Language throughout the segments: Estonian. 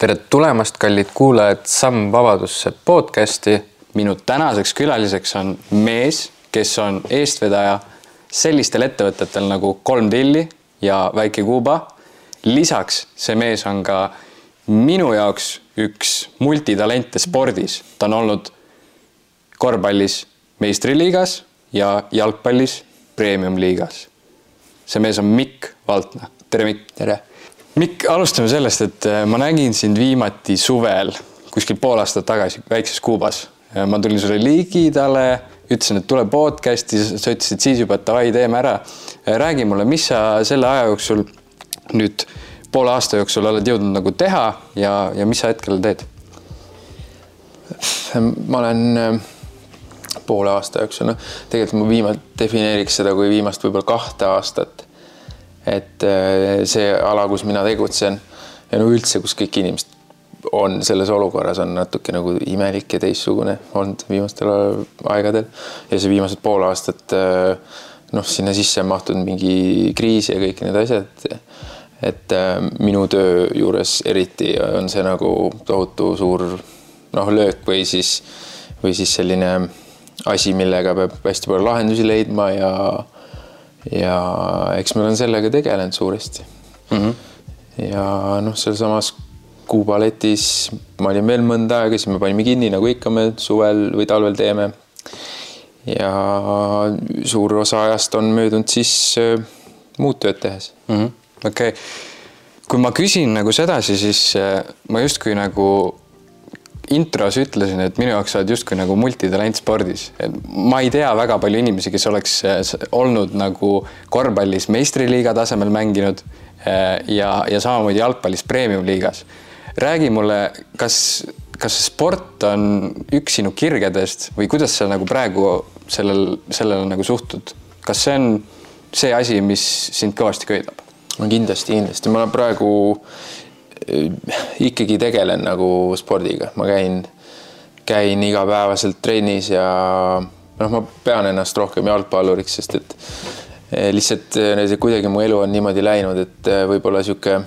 tere tulemast, kallid kuulajad, Samm Vabadusse podcasti. minu tänaseks külaliseks on mees, kes on eestvedaja sellistel ettevõtetel nagu Kolm Tilli ja Väike Kuuba. lisaks see mees on ka minu jaoks üks multitalente spordis, ta on olnud korvpallis meistriliigas ja jalgpallis premium-liigas. see mees on Mikk Valtna, tere Mikk. tere. Mikk, alustame sellest, et äh, ma nägin sind viimati suvel, kuskil pool aastat tagasi Väikses Kuubas. ma tulin sulle ligidale, ütlesin, et tule podcast'i, sa ütlesid siis juba, et davai, teeme ära. räägi mulle, mis sa selle aja jooksul nüüd poole aasta jooksul oled jõudnud nagu teha ja, ja mis sa hetkel teed? ma olen äh, poole aasta jooksul, noh, tegelikult ma viimalt defineeriks seda kui viimast võib-olla kahte aastat. Et äh, see ala, kus mina tegutsen ja no üldse, kus kõik inimesed on selles olukorras, on natuke nagu imelik ja teistsugune olnud viimastel aegadel ja see viimased pool aastat äh, noh, sinna sisse on mahtunud mingi kriis ja kõik need asjad. et äh, minu töö juures eriti on see nagu tohutu suur noh, löök või siis, või siis selline asi, millega peab hästi palju lahendusi leidma ja, ja eks ma olen sellega tegelenud suuresti mm. -hmm. ja noh, sealsamas Kuu balletis ma olin veel mõnda aega, siis me panime kinni, nagu ikka me suvel või talvel teeme. ja suur osa ajast on möödunud siis äh, muud tööd tehes mm -hmm.. okei okay., kui ma küsin nagu sedasi, siis äh, ma justkui nagu intros ütlesin, et minu jaoks sa oled justkui nagu multitalent spordis. ma ei tea väga palju inimesi, kes oleks äh, olnud nagu korvpallis meistriliiga tasemel mänginud äh, ja, ja samamoodi jalgpallis premium-liigas. räägi mulle, kas, kas sport on üks sinu kirgedest või kuidas sa nagu praegu sellel, sellele nagu suhtud? kas see on see asi, mis sind kõvasti köidab? no kindlasti, kindlasti, ma praegu ikkagi tegelen nagu spordiga, ma käin, käin igapäevaselt trennis ja noh, ma pean ennast rohkem jalgpalluriks, sest et äh, lihtsalt äh, kuidagi mu elu on niimoodi läinud, et võib-olla sihuke,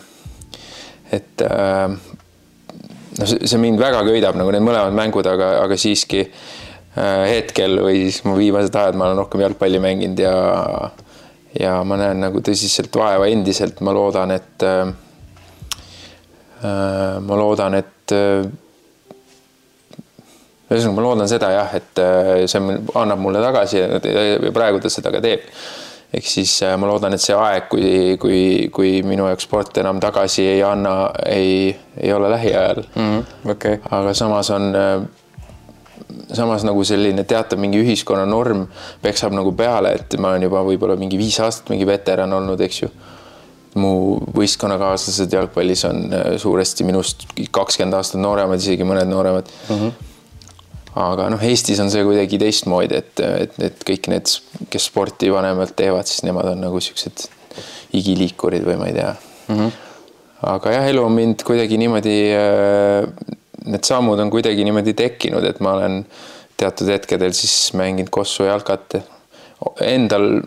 et noh, see mind väga köidab nagu need mõlemad mängud, aga, aga siiski hetkel või siis mu viimased ajad ma olen rohkem jalgpalli mänginud ja ja ma näen nagu tõsiselt vaeva endiselt, ma loodan, et Äh, ma loodan, et äh, ühesõnaga, ma loodan seda jah, et äh, see annab mulle tagasi ja praegu ta seda ka teeb. ehk siis ma loodan, et see aeg, kui, kui, kui minu jaoks sport enam tagasi ei anna, ei, ei ole lähiajal mm. -hmm. Okay. aga samas on, samas nagu selline teatav mingi ühiskonna norm peksab nagu peale, et ma olen juba võib-olla mingi viis aastat mingi veteran olnud, eks ju mu võistkonnakaaslased jalgpallis on äh, suuresti minust kakskümmend aastat nooremad, isegi mõned nooremad mm. -hmm. aga noh, Eestis on see kuidagi teistmoodi, et, et, et kõik need, kes sporti vanemalt teevad, siis nemad on nagu siuksed igiliikurid või ma ei tea mm. -hmm. aga jah, elu on mind kuidagi niimoodi, äh, need sammud on kuidagi niimoodi tekkinud, et ma olen teatud hetkedel siis mänginud kossu jalkat. Endal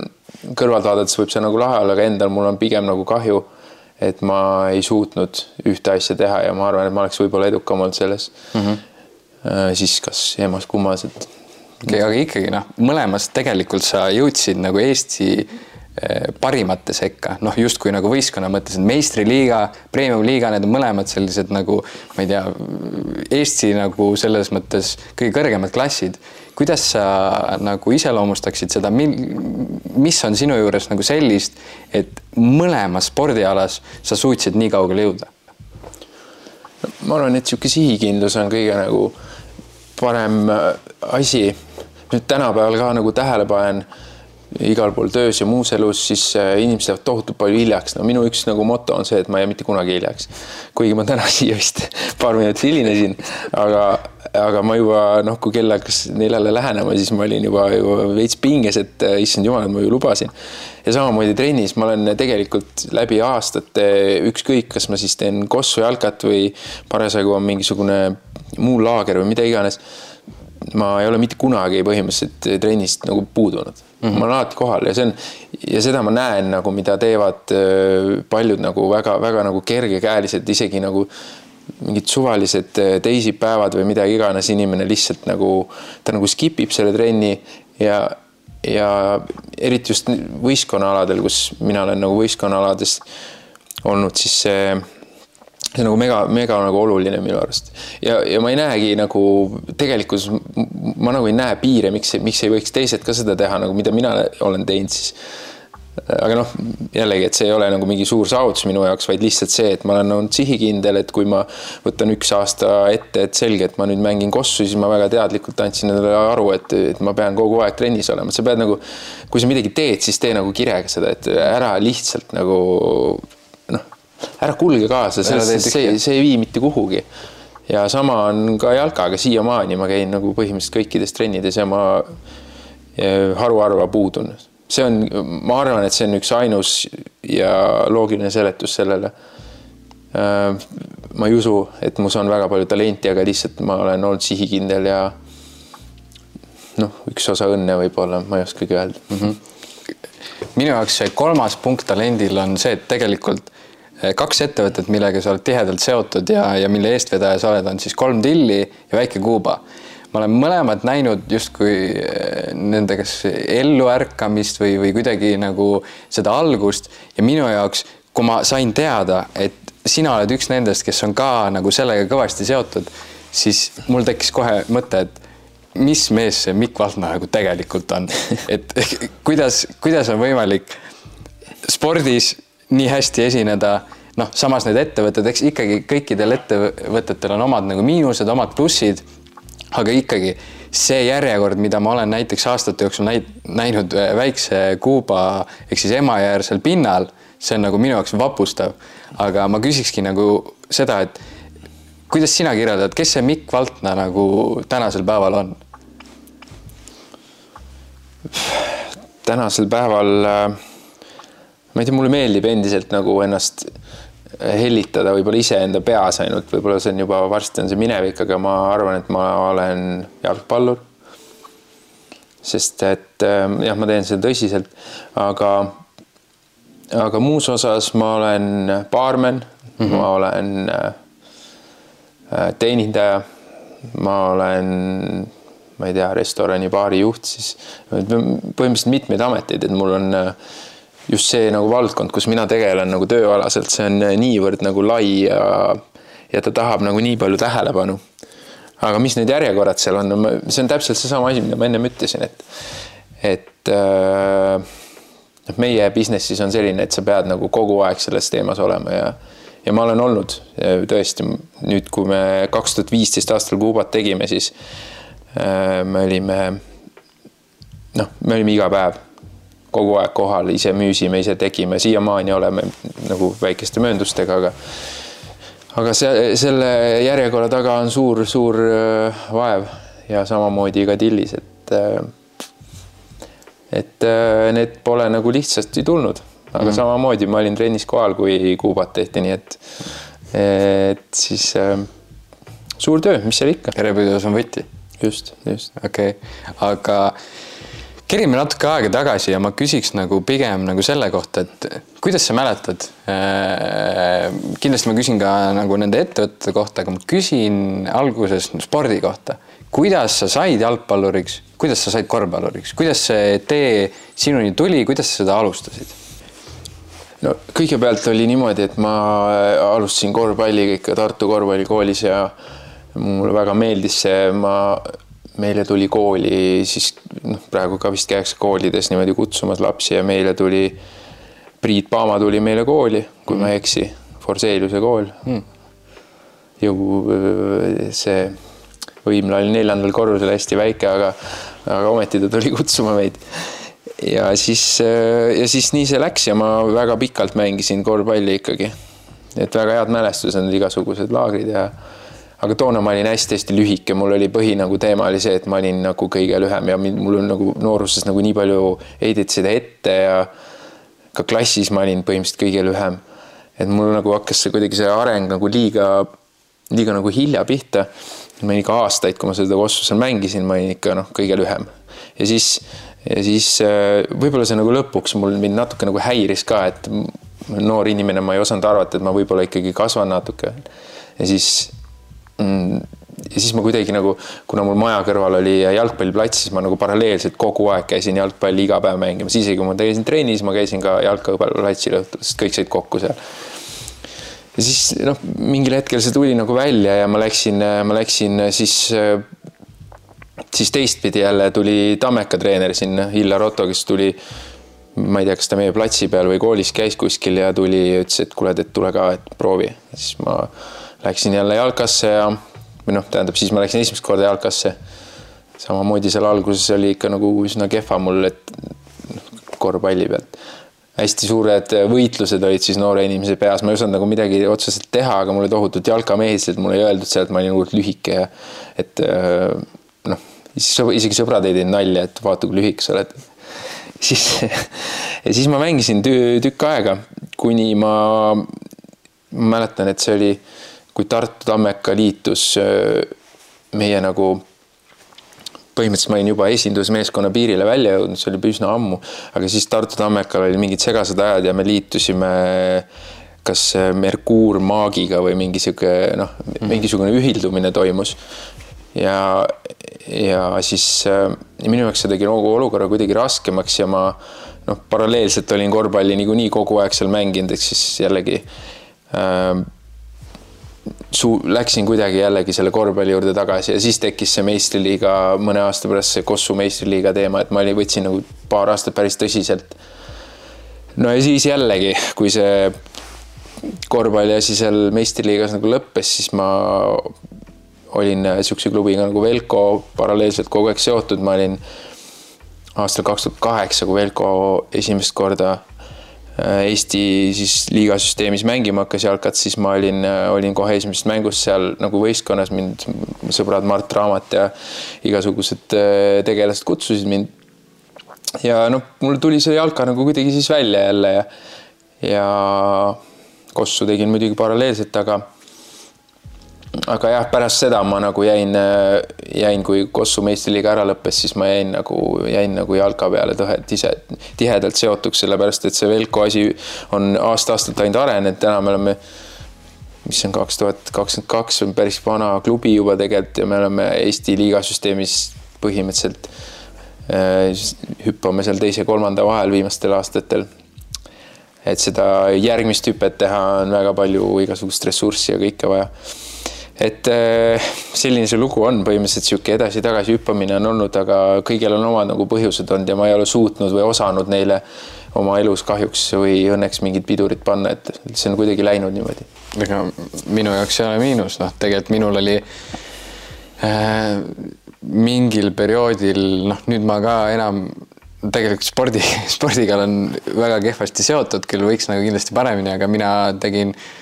kõrvalt vaadates võib see nagu lahe olla, aga endal mul on pigem nagu kahju, et ma ei suutnud ühte asja teha ja ma arvan, et ma oleks võib-olla edukam olnud selles mm. -hmm. siis kas emmas-kummas, et. okei okay,, aga ikkagi noh, mõlemas tegelikult sa jõudsid nagu Eesti eh, parimate sekka, noh, justkui nagu võistkonna mõttes, et meistriliiga, premium-liiga, need on mõlemad sellised nagu ma ei tea, Eesti nagu selles mõttes kõige kõrgemad klassid kuidas sa nagu iseloomustaksid seda, mis on sinu juures nagu sellist, et mõlemas spordialas sa suutsid nii kaugele jõuda? ma arvan, et niisugune sihikindlus on kõige nagu parem äh, asi. nüüd tänapäeval ka nagu tähele panen igal pool töös ja muus elus, siis äh, inimesed jäävad tohutult palju hiljaks. no minu üks nagu moto on see, et ma ei jää mitte kunagi hiljaks. kuigi ma täna siia vist paar minutit hilinesin, aga, aga ma juba noh, kui kell hakkas neljale lähenema, siis ma olin juba, juba veits pinges, et äh, issand jumal, ma ju lubasin. ja samamoodi trennis ma olen tegelikult läbi aastate ükskõik, kas ma siis teen kossu jalkat või parasjagu on mingisugune muu laager või mida iganes ma ei ole mitte kunagi põhimõtteliselt trennist nagu puudunud mm. -hmm. ma olen alati kohal ja see on ja seda ma näen nagu, mida teevad äh, paljud nagu väga-väga nagu kergekäeliselt, isegi nagu mingid suvalised äh, teisipäevad või midagi iganes, inimene lihtsalt nagu, ta nagu skip ib selle trenni ja, ja eriti just võistkonnaaladel, kus mina olen nagu võistkonnaalades olnud, siis see see nagu mega, mega nagu oluline minu arust. Ja, ja ma ei näegi nagu tegelikkus, ma nagu ei näe piire, miks, miks ei võiks teised ka seda teha nagu, mida mina olen teinud siis aga noh, jällegi, et see ei ole nagu mingi suur saavutus minu jaoks, vaid lihtsalt see, et ma olen olnud sihikindel, et kui ma võtan üks aasta ette, et selge, et ma nüüd mängin kossu, siis ma väga teadlikult andsin endale aru, et, et ma pean kogu aeg trennis olema, sa pead nagu, kui sa midagi teed, siis tee nagu kirega seda, et ära lihtsalt nagu noh, ära kulge kaasa, sest see, see ei vii mitte kuhugi. ja sama on ka jalkaga. Siiamaani, ma käin nagu põhimõtteliselt kõikides trennides ja ma haruharva puudun see on, ma arvan, et see on üks ainus ja loogiline seletus sellele. Äh, ma ei usu, et mus on väga palju talenti, aga lihtsalt ma olen olnud sihikindel ja noh, üks osa õnne võib-olla, ma ei oskagi öelda mm. -hmm. minu jaoks see kolmas punkt talendil on see, et tegelikult äh, kaks ettevõtet, millega sa oled tihedalt seotud ja, ja mille eestvedaja sa oled, on siis kolm tilli ja väike Kuuba ma olen mõlemad näinud justkui eh, nende kas elluärkamist või, või kuidagi nagu seda algust. Ja minu jaoks, kui ma sain teada, et sina oled üks nendest, kes on ka nagu sellega kõvasti seotud, siis mul tekkis kohe mõte, et mis mees see Mikk Valtna nagu tegelikult on, et kuidas, kuidas on võimalik spordis nii hästi esineda? Noh, samas need ettevõtted, eks ikkagi kõikidel ettevõtetel on omad nagu miinused, omad plussid aga ikkagi see järjekord, mida ma olen näiteks aastate jooksul näid, näinud äh, väikse Kuuba ehk siis Emajõe äärsel pinnal, see on nagu minu jaoks vapustav. aga ma küsikski nagu seda, et kuidas sina kirjeldad, kes see Mikk Valtna nagu tänasel päeval on? tänasel päeval äh, ma ei tea, mulle meeldib endiselt nagu ennast hellitada võib-olla iseenda peas ainult, võib-olla see on juba varsti on see minevik, aga ma arvan, et ma olen jalgpallur. sest et ähm, jah, ma teen seda tõsiselt, aga, aga muus osas ma olen baarmen mm, -hmm. ma olen äh, teenindaja, ma olen, ma ei tea, restorani, baari juht, siis põhimõtteliselt mitmeid ameteid, et mul on äh, just see nagu valdkond, kus mina tegelen nagu tööalaselt, see on niivõrd nagu lai ja, ja ta tahab nagu nii palju tähelepanu. aga mis need järjekorrad seal on, see on täpselt seesama asi, mida ma ennem ütlesin, et, et noh, meie business'is on selline, et sa pead nagu kogu aeg selles teemas olema ja ja ma olen olnud tõesti nüüd, kui me kaks tuhat viisteist aastal Kuubat tegime, siis äh, me olime noh, me olime iga päev kogu aeg kohal, ise müüsime, ise tegime, siiamaani oleme nagu väikeste mööndustega, aga aga see, selle järjekorra taga on suur-suur äh, vaev ja samamoodi ka Tillis, et äh, et äh, need pole nagu lihtsasti tulnud, aga mm. samamoodi ma olin trennis kohal, kui Kuubat tehti, nii et et siis suur töö, mis seal ikka. järjepidevus on võti. just, just. okei okay., aga kerime natuke aega tagasi ja ma küsiks nagu pigem nagu selle kohta, et kuidas sa mäletad äh,? kindlasti ma küsin ka nagu nende ettevõtete kohta, aga ma küsin alguses spordi kohta. kuidas sa said jalgpalluriks, kuidas sa said korvpalluriks, kuidas see tee sinuni tuli, kuidas sa seda alustasid? no kõigepealt oli niimoodi, et ma alustasin korvpalliga ikka Tartu korvpallikoolis ja mulle väga meeldis see, ma meile tuli kooli siis noh, praegu ka vist käiakse koolides niimoodi kutsumas lapsi ja meile tuli, Priit Paama tuli meile kooli, kui mm. ma ei eksi, Forseliuse kool mm.. jõu see võimla oli neljandal korrusel hästi väike, aga, aga ometi ta tuli kutsuma meid. ja siis, ja siis nii see läks ja ma väga pikalt mängisin korvpalli ikkagi. et väga head mälestused on igasugused laagrid ja aga toona ma olin hästi-hästi lühike, mul oli põhi nagu teema oli see, et ma olin nagu kõige lühem ja mul on nagu nooruses nagu nii palju heideti seda ette ja ka klassis ma olin põhimõtteliselt kõige lühem. et mul nagu hakkas see kuidagi see areng nagu liiga, liiga nagu hilja pihta. ma olin ikka aastaid, kui ma seda kossu seal mängisin, ma olin ikka noh, kõige lühem ja siis, ja siis äh, võib-olla see nagu lõpuks mul mind natuke nagu häiris ka, et noor inimene, ma ei osanud arvata, et ma võib-olla ikkagi kasvan natuke ja siis ja siis ma kuidagi nagu, kuna mul maja kõrval oli jalgpalliplats, siis ma nagu paralleelselt kogu aeg käisin jalgpalli iga päev mängimas, isegi kui ma käisin trennis, ma käisin ka jalgpalliplatsil õhtul, sest kõik said kokku seal. ja siis noh, mingil hetkel see tuli nagu välja ja ma läksin, ma läksin siis, siis teistpidi jälle tuli Tammeka treener sinna, Illar Otto, kes tuli ma ei tea, kas ta meie platsi peal või koolis käis kuskil ja tuli ja ütles, et kuule, et tule ka, et proovi. siis ma läksin jälle jalkasse ja või noh, tähendab, siis ma läksin esimest korda jalkasse. samamoodi seal alguses oli ikka nagu üsna kehva mul, et noh, korvpalli pealt. hästi suured võitlused olid siis noore inimese peas, ma ei osanud nagu midagi otseselt teha, aga mulle tohutult jalka mehistasid, mulle ei öeldud seal, et ma olin hullult lühike ja et äh, noh, isegi sõbrad ei teinud nalja, et vaata, kui lühike sa oled. siis ja siis ma mängisin tükk aega, kuni ma, ma mäletan, et see oli kui Tartu Tammeka liitus meie nagu põhimõtteliselt ma olin juba esindusmeeskonna piirile välja jõudnud, see oli juba üsna ammu, aga siis Tartu Tammekal olid mingid segased ajad ja me liitusime kas Merkuur Maagiga või mingi sihuke noh, mingisugune ühildumine toimus. ja, ja siis ja minu jaoks see tegi olukorra kuidagi raskemaks ja ma noh, paralleelselt olin korvpalli niikuinii kogu aeg seal mänginud, ehk siis jällegi äh, su-, läksin kuidagi jällegi selle korvpalli juurde tagasi ja siis tekkis see meistriliiga mõne aasta pärast see Kossu meistriliiga teema, et ma olin, võtsin nagu paar aastat päris tõsiselt. no ja siis jällegi, kui see korvpalli asi seal meistriliigas nagu lõppes, siis ma olin niisuguse klubiga nagu Velko paralleelselt kogu aeg seotud, ma olin aastal kaks tuhat kaheksa, kui Velko esimest korda Äh, Eesti siis liigasüsteemis mängima hakkas jalkat, siis ma olin, äh, olin kohe esimesest mängust seal nagu võistkonnas, mind sõbrad Mart Raamat ja igasugused äh, tegelased kutsusid mind. ja noh, mul tuli see jalka nagu kuidagi siis välja jälle ja, ja Kossu tegin muidugi paralleelselt, aga aga jah, pärast seda ma nagu jäin, jäin, kui Kossu meistriliiga ära lõppes, siis ma jäin nagu, jäin nagu jalka peale tõhet ise tihedalt seotuks, sellepärast et see Velko asi on aasta-aastalt ainult arenenud, täna me oleme, mis on kaks tuhat kakskümmend kaks, on päris vana klubi juba tegelikult ja me oleme Eesti liigasüsteemis põhimõtteliselt äh, hüppame seal teise-kolmanda vahel viimastel aastatel. Et seda järgmist hüpet teha on väga palju igasugust ressurssi ja kõike vaja et äh, selline see lugu on, põhimõtteliselt niisugune edasi-tagasi hüppamine on olnud, aga kõigil on omad nagu põhjused olnud ja ma ei ole suutnud või osanud neile oma elus kahjuks või õnneks mingit pidurit panna, et see on kuidagi läinud niimoodi. ega minu jaoks ei ole miinus, noh, tegelikult minul oli äh, mingil perioodil, noh, nüüd ma ka enam tegelikult spordi, spordiga olen väga kehvasti seotud, küll võiks nagu kindlasti paremini, aga mina tegin äh,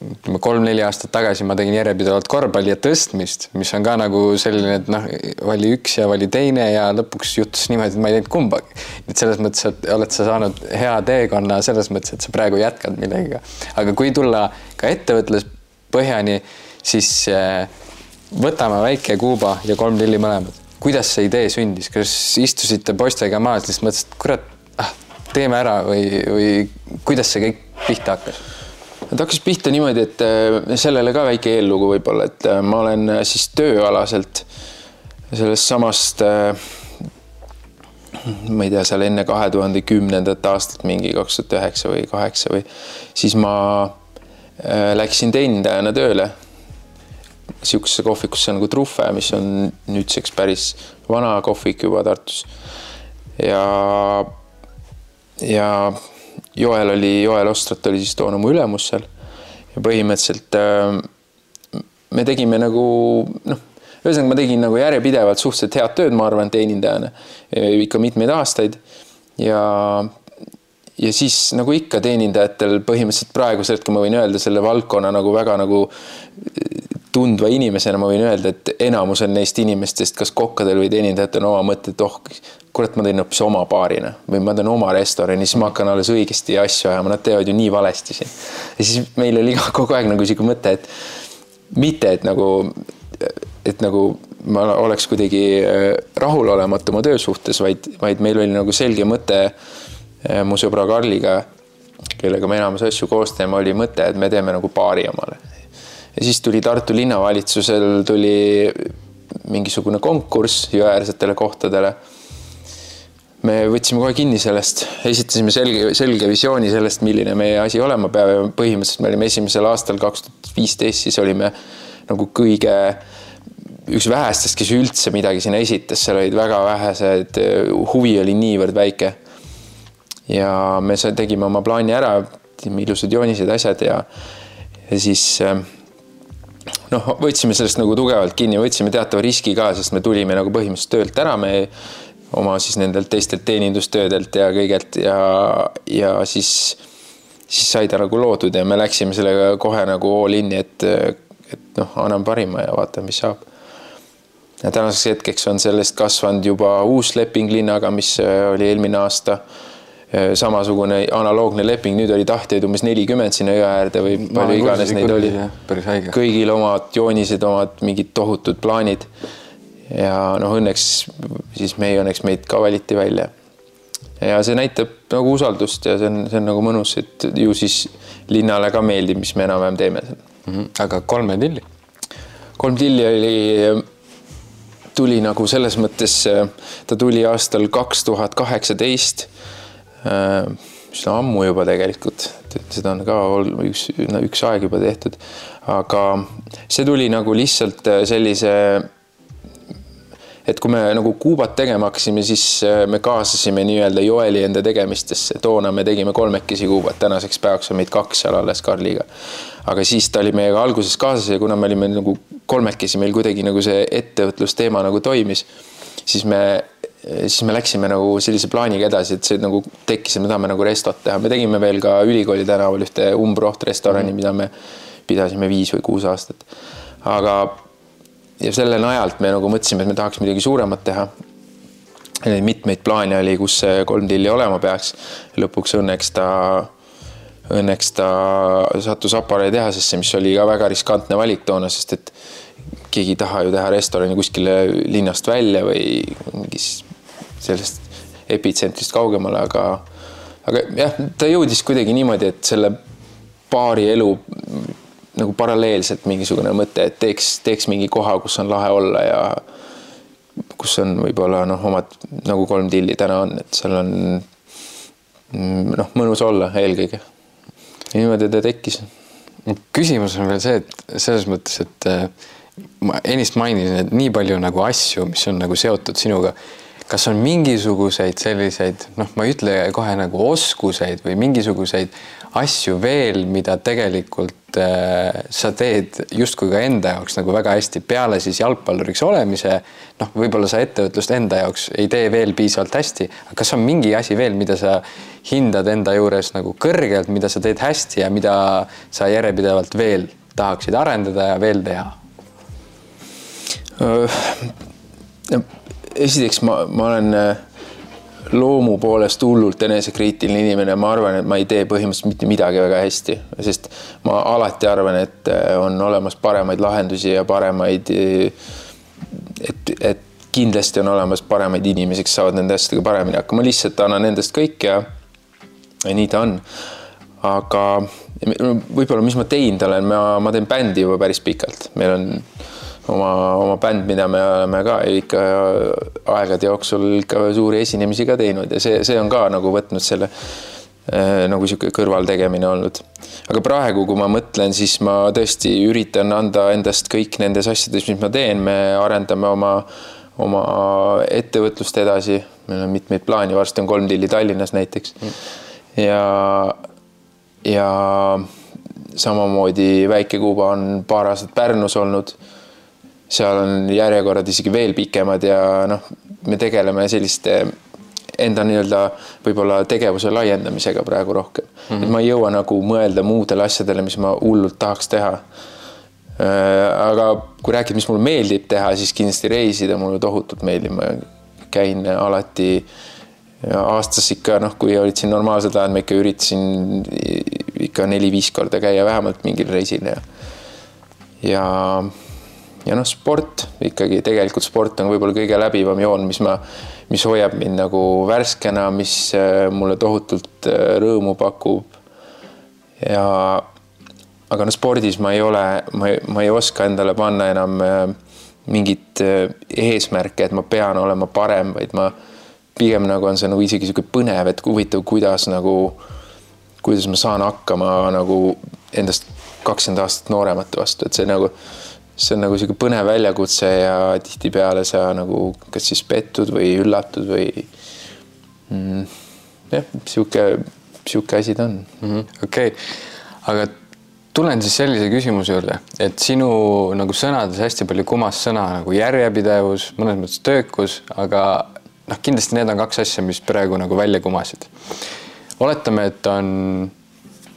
ütleme kolm-neli aastat tagasi ma tegin järjepidevalt korvpalli ja tõstmist, mis on ka nagu selline, et noh, vali üks ja vali teine ja lõpuks juhtus niimoodi, et ma ei teinud kumbagi. et selles mõttes, et oled sa saanud hea teekonna selles mõttes, et sa praegu jätkad millegagi. aga kui tulla ka ettevõtluspõhjani, siis eh, võtame väike Kuuba ja kolm-neli mõlemad. kuidas see idee sündis, kas istusite poistega maas, lihtsalt mõtlesite, kurat, ah, teeme ära või, või kuidas see kõik pihta hakkas? Ta hakkas pihta niimoodi, et äh, sellele ka väike eellugu võib-olla, et äh, ma olen äh, siis tööalaselt sellest samast ma ei tea, seal enne kahe tuhande kümnendat aastat, mingi kaks tuhat üheksa või kaheksa või siis ma läksin teenindajana tööle niisugusesse kohvikusse nagu Truhve, mis on nüüdseks päris vana kohvik juba Tartus. ja, ja Joel oli, Joel Ostrat oli siis toona mu ülemus seal. Ja põhimõtteliselt äh, me tegime nagu noh, ühesõnaga ma tegin nagu järjepidevalt suhteliselt head tööd, ma arvan, teenindajana ikka mitmeid aastaid. Ja ja siis nagu ikka teenindajatel põhimõtteliselt praegusel hetkel ma võin öelda selle valdkonna nagu väga nagu tundva inimesena ma võin öelda, et enamusel neist inimestest, kas kokkadel või teenindajatel on oma mõte, et oh, kurat, ma teen hoopis oma baarina või ma teen oma restorani, siis ma hakkan alles õigesti asju ajama, nad teevad ju nii valesti siin. ja siis meil oli ka kogu aeg nagu sihuke mõte, et mitte, et nagu, et nagu ma oleks kuidagi äh, rahulolematu oma töö suhtes, vaid, vaid meil oli nagu selge mõte äh, mu sõbra Karliga, kellega me enamus asju koos teeme, oli mõte, et me teeme nagu baari omale ja siis tuli Tartu linnavalitsusel tuli mingisugune konkurss jõeäärsetele kohtadele. me võtsime kohe kinni sellest, esitasime selge, selge visiooni sellest, milline meie asi olema peab ja põhimõtteliselt me olime esimesel aastal kaks tuhat viisteist, siis olime nagu kõige üks vähestest, kes üldse midagi sinna esitas, seal olid väga vähesed, huvi oli niivõrd väike. ja me tegime oma plaani ära, ilusad joonised, asjad ja, ja siis äh, noh, võtsime sellest nagu tugevalt kinni, võtsime teatava riski ka, sest me tulime nagu põhimõtteliselt töölt ära, me oma siis nendelt teistelt teenindustöödelt ja kõigelt ja, ja siis, siis sai ta nagu loodud ja me läksime sellega kohe nagu all in'i, et, et noh, anname parima ja vaatame, mis saab. ja tänaseks hetkeks on sellest kasvanud juba uus leping linnaga, mis oli eelmine aasta Äh, samasugune analoogne leping, nüüd oli tahtjaid umbes nelikümmend sinna jõe äärde või palju iganes neid oli. kõigil omad joonised, omad mingid tohutud plaanid. ja noh, õnneks siis meie, õnneks meid ka valiti välja. ja see näitab nagu usaldust ja see on, see on nagu mõnus, et ju siis linnale ka meeldib, mis me enam-vähem teeme seal mm. -hmm. aga kolme tilli? kolm tilli oli tuli nagu selles mõttes, ta tuli aastal kaks tuhat kaheksateist Äh, üsna ammu juba tegelikult, et seda on ka üks, üks aeg juba tehtud. aga see tuli nagu lihtsalt äh, sellise, et kui me nagu Kuubat tegema hakkasime, siis äh, me kaasasime nii-öelda Joeli enda tegemistesse. toona me tegime kolmekesi Kuubat, tänaseks päevaks on meid kaks seal alles Karliga. aga siis ta oli meiega alguses kaasas ja kuna me olime nagu kolmekesi, meil kuidagi nagu see ettevõtlusteema nagu toimis, siis me siis me läksime nagu sellise plaaniga edasi, et see nagu tekkis, et me tahame nagu restot teha, me tegime veel ka ülikooli tänaval ühte Umbroht restorani mm, -hmm. mida me pidasime viis või kuus aastat. aga ja selle najalt me nagu mõtlesime, et me tahaks midagi suuremat teha. Neid mitmeid plaane oli, kus see kolm tilli olema peaks. lõpuks õnneks ta, õnneks ta sattus apareitehasesse, mis oli ka väga riskantne valik toona, sest et keegi ei taha ju teha restorani kuskile linnast välja või mingis sellest epitsentrist kaugemale, aga, aga jah, ta jõudis kuidagi niimoodi, et selle paari elu nagu paralleelselt mingisugune mõte, et teeks, teeks mingi koha, kus on lahe olla ja kus on võib-olla noh, omad nagu kolm tilli täna on, et seal on noh, mõnus olla eelkõige. niimoodi ta tekkis. küsimus on veel see, et selles mõttes, et ma ennist mainisin, et nii palju nagu asju, mis on nagu seotud sinuga. Kas on mingisuguseid selliseid, noh, ma ei ütle kohe nagu oskuseid või mingisuguseid asju veel, mida tegelikult äh, sa teed justkui ka enda jaoks nagu väga hästi peale siis jalgpalluriks olemise. noh, võib-olla sa ettevõtlust enda jaoks ei tee veel piisavalt hästi, aga kas on mingi asi veel, mida sa hindad enda juures nagu kõrgelt, mida sa teed hästi ja mida sa järjepidevalt veel tahaksid arendada ja veel teha? Äh, esiteks ma, ma olen äh, loomu poolest hullult enesekriitiline inimene, ma arvan, et ma ei tee põhimõtteliselt mitte midagi väga hästi, sest ma alati arvan, et äh, on olemas paremaid lahendusi ja paremaid. et, et kindlasti on olemas paremaid inimesi, kes saavad nende asjadega paremini hakkama, lihtsalt annan endast kõik ja, ja nii ta on. aga võib-olla, mis ma teinud olen, ma, ma teen bändi juba päris pikalt, meil on oma, oma bänd, mida me oleme ka ikka aegade jooksul ikka suuri esinemisi ka teinud ja see, see on ka nagu võtnud selle äh, nagu sihuke kõrvaltegemine olnud. aga praegu, kui ma mõtlen, siis ma tõesti üritan anda endast kõik nendes asjades, mis ma teen, me arendame oma, oma ettevõtlust edasi, meil on mitmeid plaane, varsti on kolm tilli Tallinnas näiteks. ja, ja samamoodi Väike-Kuuba on paar aastat Pärnus olnud seal on järjekorrad isegi veel pikemad ja noh, me tegeleme selliste enda nii-öelda võib-olla tegevuse laiendamisega praegu rohkem mm. -hmm. et ma ei jõua nagu mõelda muudele asjadele, mis ma hullult tahaks teha. Äh, aga kui rääkida, mis mulle meeldib teha, siis kindlasti reisida mulle tohutult meeldib, ma käin alati aastas ikka noh, kui olid siin normaalsed ajad, ma ikka üritasin ikka neli-viis korda käia vähemalt mingil reisil ja ja ja noh, sport ikkagi tegelikult sport on võib-olla kõige läbivam joon, mis ma, mis hoiab mind nagu värskena, mis äh, mulle tohutult äh, rõõmu pakub. ja, aga no spordis ma ei ole, ma ei, ma ei oska endale panna enam äh, mingit eesmärke, et ma pean olema parem, vaid ma pigem nagu on see nagu isegi sihuke põnev, et huvitav, kuidas nagu, kuidas ma saan hakkama nagu endast kakskümmend aastat nooremate vastu, et see nagu, see on nagu sihuke põnev väljakutse ja tihtipeale sa nagu kas siis pettud või üllatud või mm, jah, sihuke, sihuke asi ta on mm -hmm.. okei okay., aga tulen siis sellise küsimuse juurde, et sinu nagu sõnades hästi palju kumas sõna nagu järjepidevus, mõnes mõttes töökus, aga noh, kindlasti need on kaks asja, mis praegu nagu välja kumasid. oletame, et on,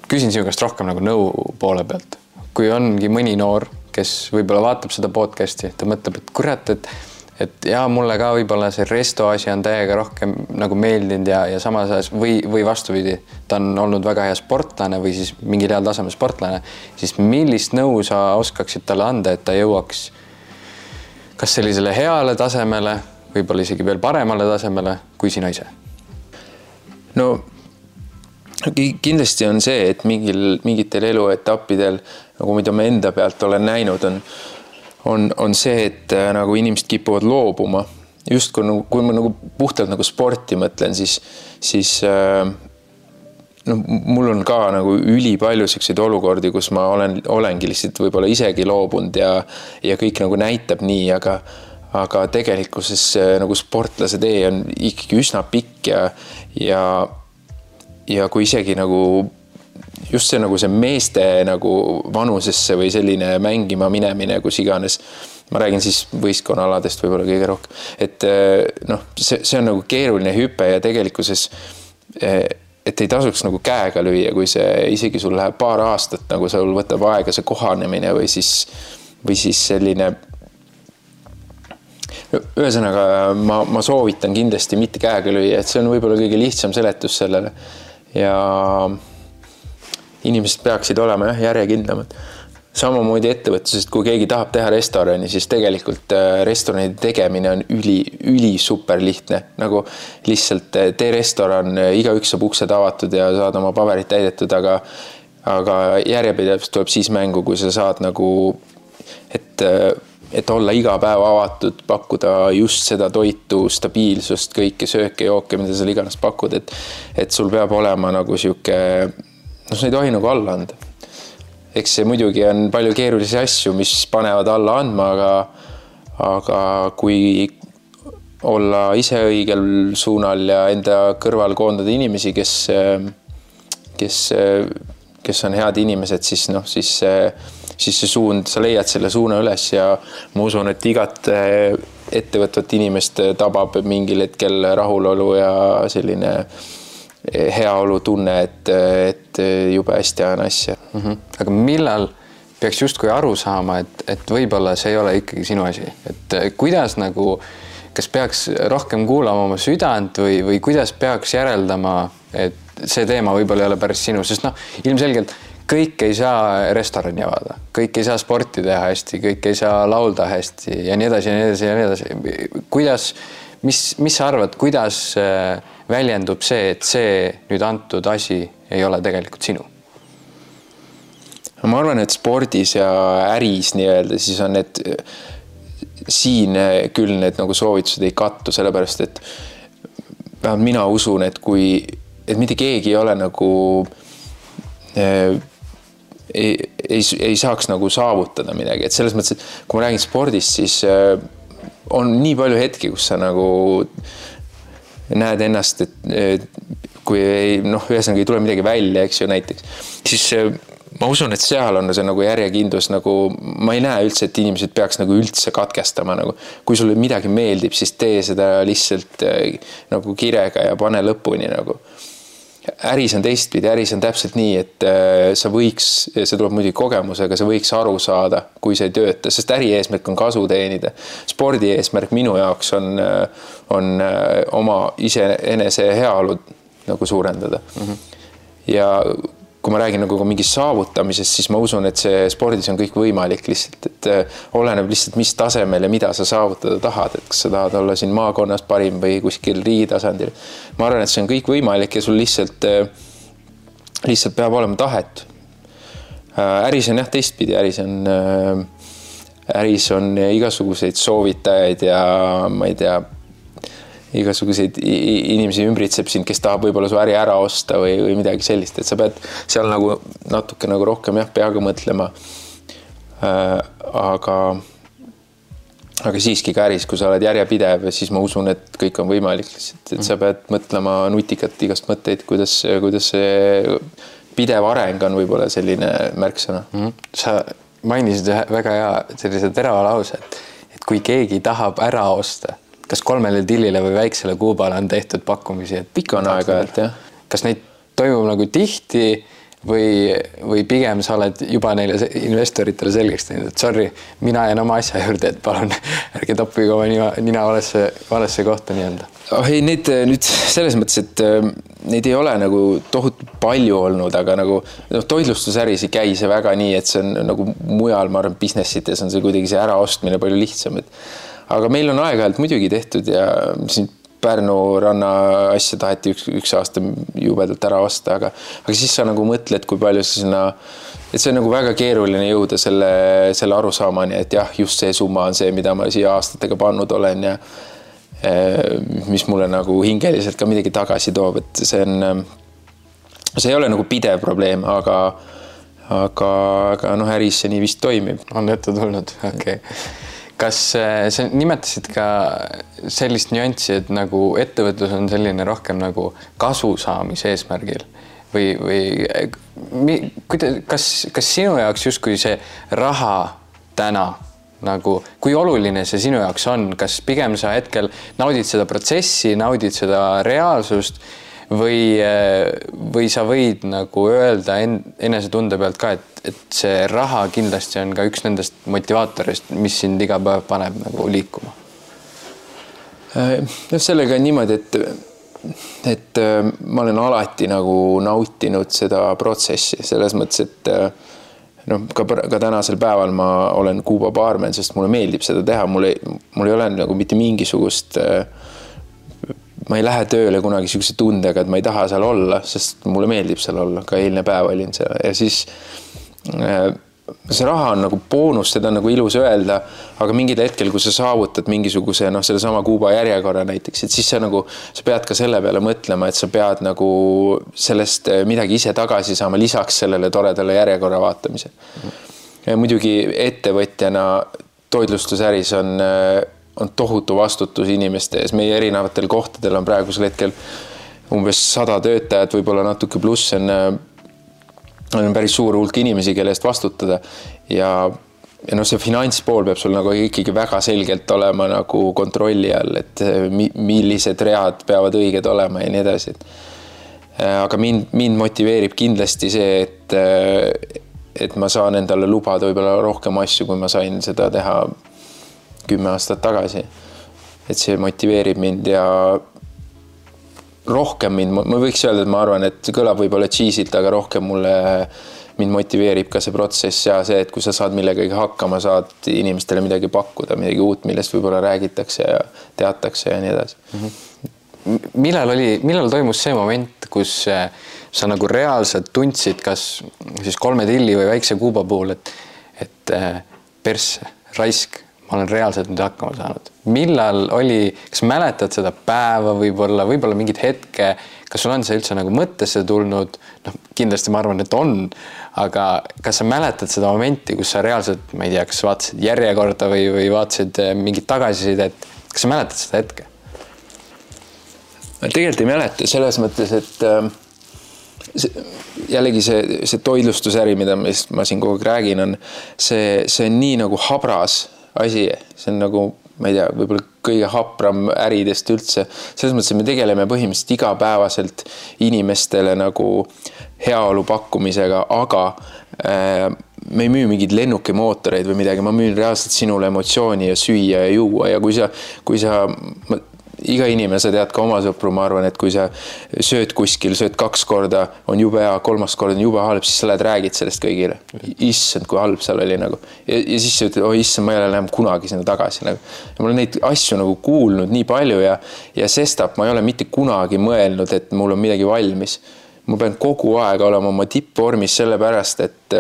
küsin sinu käest rohkem nagu nõu poole pealt, kui ongi mõni noor, kes võib-olla vaatab seda podcast'i, ta mõtleb, et kurat, et et ja mulle ka võib-olla see resto asi on täiega rohkem nagu meeldinud ja, ja samas ajal või, või vastupidi, ta on olnud väga hea sportlane või siis mingil heal tasemel sportlane, siis millist nõu sa oskaksid talle anda, et ta jõuaks kas sellisele heale tasemele, võib-olla isegi veel paremale tasemele kui sina ise? no kindlasti on see, et mingil, mingitel eluetappidel nagu mida ma enda pealt olen näinud, on on, on see, et äh, nagu inimesed kipuvad loobuma. justkui nagu, kui ma nagu puhtalt nagu sporti mõtlen, siis, siis äh, noh, mul on ka nagu ülipalju siukseid olukordi, kus ma olen, olengi lihtsalt võib-olla isegi loobunud ja, ja kõik nagu näitab nii, aga, aga tegelikkuses äh, nagu sportlase tee on ikkagi üsna pikk ja, ja, ja kui isegi nagu just see nagu see meeste nagu vanusesse või selline mängima minemine, kus iganes. ma räägin siis võistkonnaaladest võib-olla kõige rohkem, et eh, noh, see, see on nagu keeruline hüpe ja tegelikkuses eh, et ei tasuks nagu käega lüüa, kui see isegi sul läheb paar aastat, nagu sul võtab aega see kohanemine või siis, või siis selline ühesõnaga ma, ma soovitan kindlasti mitte käega lüüa, et see on võib-olla kõige lihtsam seletus sellele ja inimesed peaksid olema jah, järjekindlamad. samamoodi ettevõtluses, et kui keegi tahab teha restorani, siis tegelikult äh, restorani tegemine on üli, üli super lihtne, nagu lihtsalt äh, tee restoran, äh, igaüks saab uksed avatud ja saad oma paberid täidetud, aga aga järjepidevus tuleb siis mängu, kui sa saad nagu, et et olla iga päev avatud, pakkuda just seda toitu, stabiilsust, kõiki sööke, jooke, mida sa iganes pakud, et et sul peab olema nagu sihuke noh, sa ei tohi nagu alla anda. eks see muidugi on palju keerulisi asju, mis panevad alla andma, aga, aga kui olla ise õigel suunal ja enda kõrval koondada inimesi, kes, kes, kes on head inimesed, siis noh, siis, siis see suund, sa leiad selle suuna üles ja ma usun, et igat ettevõtvat inimest tabab mingil hetkel rahulolu ja selline heaolutunne, et, et jube hästi ajan asja mm. -hmm. aga millal peaks justkui aru saama, et, et võib-olla see ei ole ikkagi sinu asi, et kuidas nagu, kas peaks rohkem kuulama oma südant või, või kuidas peaks järeldama, et see teema võib-olla ei ole päris sinu, sest noh, ilmselgelt kõik ei saa restorani avada, kõik ei saa sporti teha hästi, kõik ei saa laulda hästi ja nii edasi ja nii edasi ja nii edasi. kuidas, mis, mis sa arvad, kuidas äh, väljendub see, et see nüüd antud asi ei ole tegelikult sinu? no ma arvan, et spordis ja äris nii-öelda siis on need, siin küll need nagu soovitused ei kattu, sellepärast et vähemalt mina usun, et kui, et mitte keegi ei ole nagu äh, ei, ei, ei saaks nagu saavutada midagi, et selles mõttes, et kui ma räägin spordist, siis äh, on nii palju hetki, kus sa nagu näed ennast, et kui ei noh, ühesõnaga ei tule midagi välja, eks ju, näiteks, siis ma usun, et seal on see nagu järjekindlus nagu, ma ei näe üldse, et inimesed peaks nagu üldse katkestama nagu. kui sulle midagi meeldib, siis tee seda lihtsalt nagu kirega ja pane lõpuni nagu äris on teistpidi, äris on täpselt nii, et äh, sa võiks, see tuleb muidugi kogemusega, sa võiks aru saada, kui see ei tööta, sest äri eesmärk on kasu teenida. spordi eesmärk minu jaoks on, äh, on äh, oma iseenese heaolu nagu suurendada mm. -hmm. ja kui ma räägin nagu mingist saavutamisest, siis ma usun, et see spordis on kõik võimalik lihtsalt, et äh, oleneb lihtsalt, mis tasemel ja mida sa saavutada tahad, et kas sa tahad olla siin maakonnas parim või kuskil riigi tasandil. ma arvan, et see on kõik võimalik ja sul lihtsalt, äh, lihtsalt peab olema tahet. äris on jah teistpidi, äris on, äris on igasuguseid soovitajaid ja ma ei tea, igasuguseid inimesi ümbritseb sind, kes tahab võib-olla su äri ära osta või, või midagi sellist, et sa pead seal nagu natuke nagu rohkem jah, peaga mõtlema äh,. aga aga siiski ka äris, kui sa oled järjepidev, siis ma usun, et kõik on võimalik lihtsalt, et sa pead mõtlema nutikalt igast mõtteid, kuidas, kuidas see pidev areng on võib-olla selline märksõna mm. -hmm. sa mainisid ühe väga hea sellise terava lause, et, et kui keegi tahab ära osta, kas kolmele tillile või väiksele kuubale on tehtud pakkumisi, et ikka on aeg-ajalt jah. kas neid toimub nagu tihti või, või pigem sa oled juba neile investoritele selgeks teinud, et sorry, mina jään oma asja juurde, et palun ärge toppige oma nina, nina valesse, valesse kohta nii-öelda. oh ei, neid nüüd selles mõttes, et äh, neid ei ole nagu tohutult palju olnud, aga nagu noh, toitlustusäris ei käi see väga nii, et see on nagu mujal, ma arvan, business ites on see kuidagi see äraostmine palju lihtsam, et aga meil on aeg-ajalt muidugi tehtud ja siin Pärnu ranna asja taheti üks, üks aasta jubedalt ära osta, aga, aga siis sa nagu mõtled, kui palju sa sinna, et see on nagu väga keeruline jõuda selle, selle arusaamani, et jah, just see summa on see, mida ma siia aastatega pannud olen ja eh, mis mulle nagu hingeliselt ka midagi tagasi toob, et see on, see ei ole nagu pidev probleem, aga aga, aga noh, äris see nii vist toimib. on ette tulnud, okei okay kas äh, sa nimetasid ka sellist nüanssi, et nagu ettevõtlus on selline rohkem nagu kasu saamise eesmärgil? Või, või kuidas, kas, kas sinu jaoks justkui see raha täna nagu, kui oluline see sinu jaoks on, kas pigem sa hetkel naudid seda protsessi, naudid seda reaalsust või, või sa võid nagu öelda en, enesetunde pealt ka, et, et see raha kindlasti on ka üks nendest motivaatorist, mis sind iga päev paneb nagu liikuma? noh, sellega on niimoodi, et, et äh, ma olen alati nagu nautinud seda protsessi selles mõttes, et äh, noh, ka, ka tänasel päeval ma olen Kuuba baarmen, sest mulle meeldib seda teha, mul ei, mul ei ole nagu mitte mingisugust äh, ma ei lähe tööle kunagi niisuguse tundega, et ma ei taha seal olla, sest mulle meeldib seal olla, ka eilne päev olin seal ja siis äh, see raha on nagu boonus, seda on nagu ilus öelda, aga mingil hetkel, kui sa saavutad mingisuguse noh, sellesama Kuuba järjekorra näiteks, et siis sa nagu, sa pead ka selle peale mõtlema, et sa pead nagu sellest äh, midagi ise tagasi saama, lisaks sellele toredale järjekorra vaatamisele. ja muidugi ettevõtjana toitlustusäris on äh, on tohutu vastutus inimeste ees, meie erinevatel kohtadel on praegusel hetkel umbes sada töötajat, võib-olla natuke pluss on, on päris suur hulk inimesi, kelle eest vastutada ja, ja noh, see finantspool peab sul nagu ikkagi väga selgelt olema nagu kontrolli all, et mi, millised read peavad õiged olema ja nii edasi. aga mind, mind motiveerib kindlasti see, et, et ma saan endale lubada võib-olla rohkem asju, kui ma sain seda teha kümme aastat tagasi. et see motiveerib mind ja rohkem mind, ma võiks öelda, et ma arvan, et kõlab võib-olla cheese'ilt, aga rohkem mulle, mind motiveerib ka see protsess ja see, et kui sa saad millegagi hakkama, saad inimestele midagi pakkuda, midagi uut, millest võib-olla räägitakse ja teatakse ja nii edasi mm. -hmm. millal oli, millal toimus see moment, kus äh, sa nagu reaalselt tundsid, kas siis kolme tilli või väikse kuuba puhul, et, et äh, persse, raisk ma olen reaalselt nüüd hakkama saanud. millal oli, kas mäletad seda päeva võib-olla, võib-olla mingit hetke, kas sul on see üldse nagu mõttesse tulnud? noh, kindlasti ma arvan, et on, aga kas sa mäletad seda momenti, kus sa reaalselt, ma ei tea, kas vaatasid järjekorda või, või vaatasid eh, mingit tagasisidet, kas sa mäletad seda hetke? tegelikult ei mäleta selles mõttes, et äh, see, jällegi see, see toitlustusäri, mida ma siin kogu aeg räägin, on see, see on nii nagu habras asi, see on nagu, ma ei tea, võib-olla kõige hapram äridest üldse. selles mõttes, et me tegeleme põhimõtteliselt igapäevaselt inimestele nagu heaolu pakkumisega, aga äh, me ei müü mingeid lennukimootoreid või midagi, ma müün reaalselt sinule emotsiooni ja süüa ja juua ja kui sa, kui sa, iga inimene, sa tead ka oma sõpru, ma arvan, et kui sa sööd kuskil, sööd kaks korda, on jube hea, kolmas kord on jube halb, siis sa lähed räägid sellest kõigile. issand, kui halb seal oli nagu ja, siis sa ütled, oi issand, ma ei ole enam kunagi sinna tagasi nagu. ma olen neid asju nagu kuulnud nii palju ja, ja sestap ma ei ole mitte kunagi mõelnud, et mul on midagi valmis ma pean kogu aeg olema oma tippvormis sellepärast, et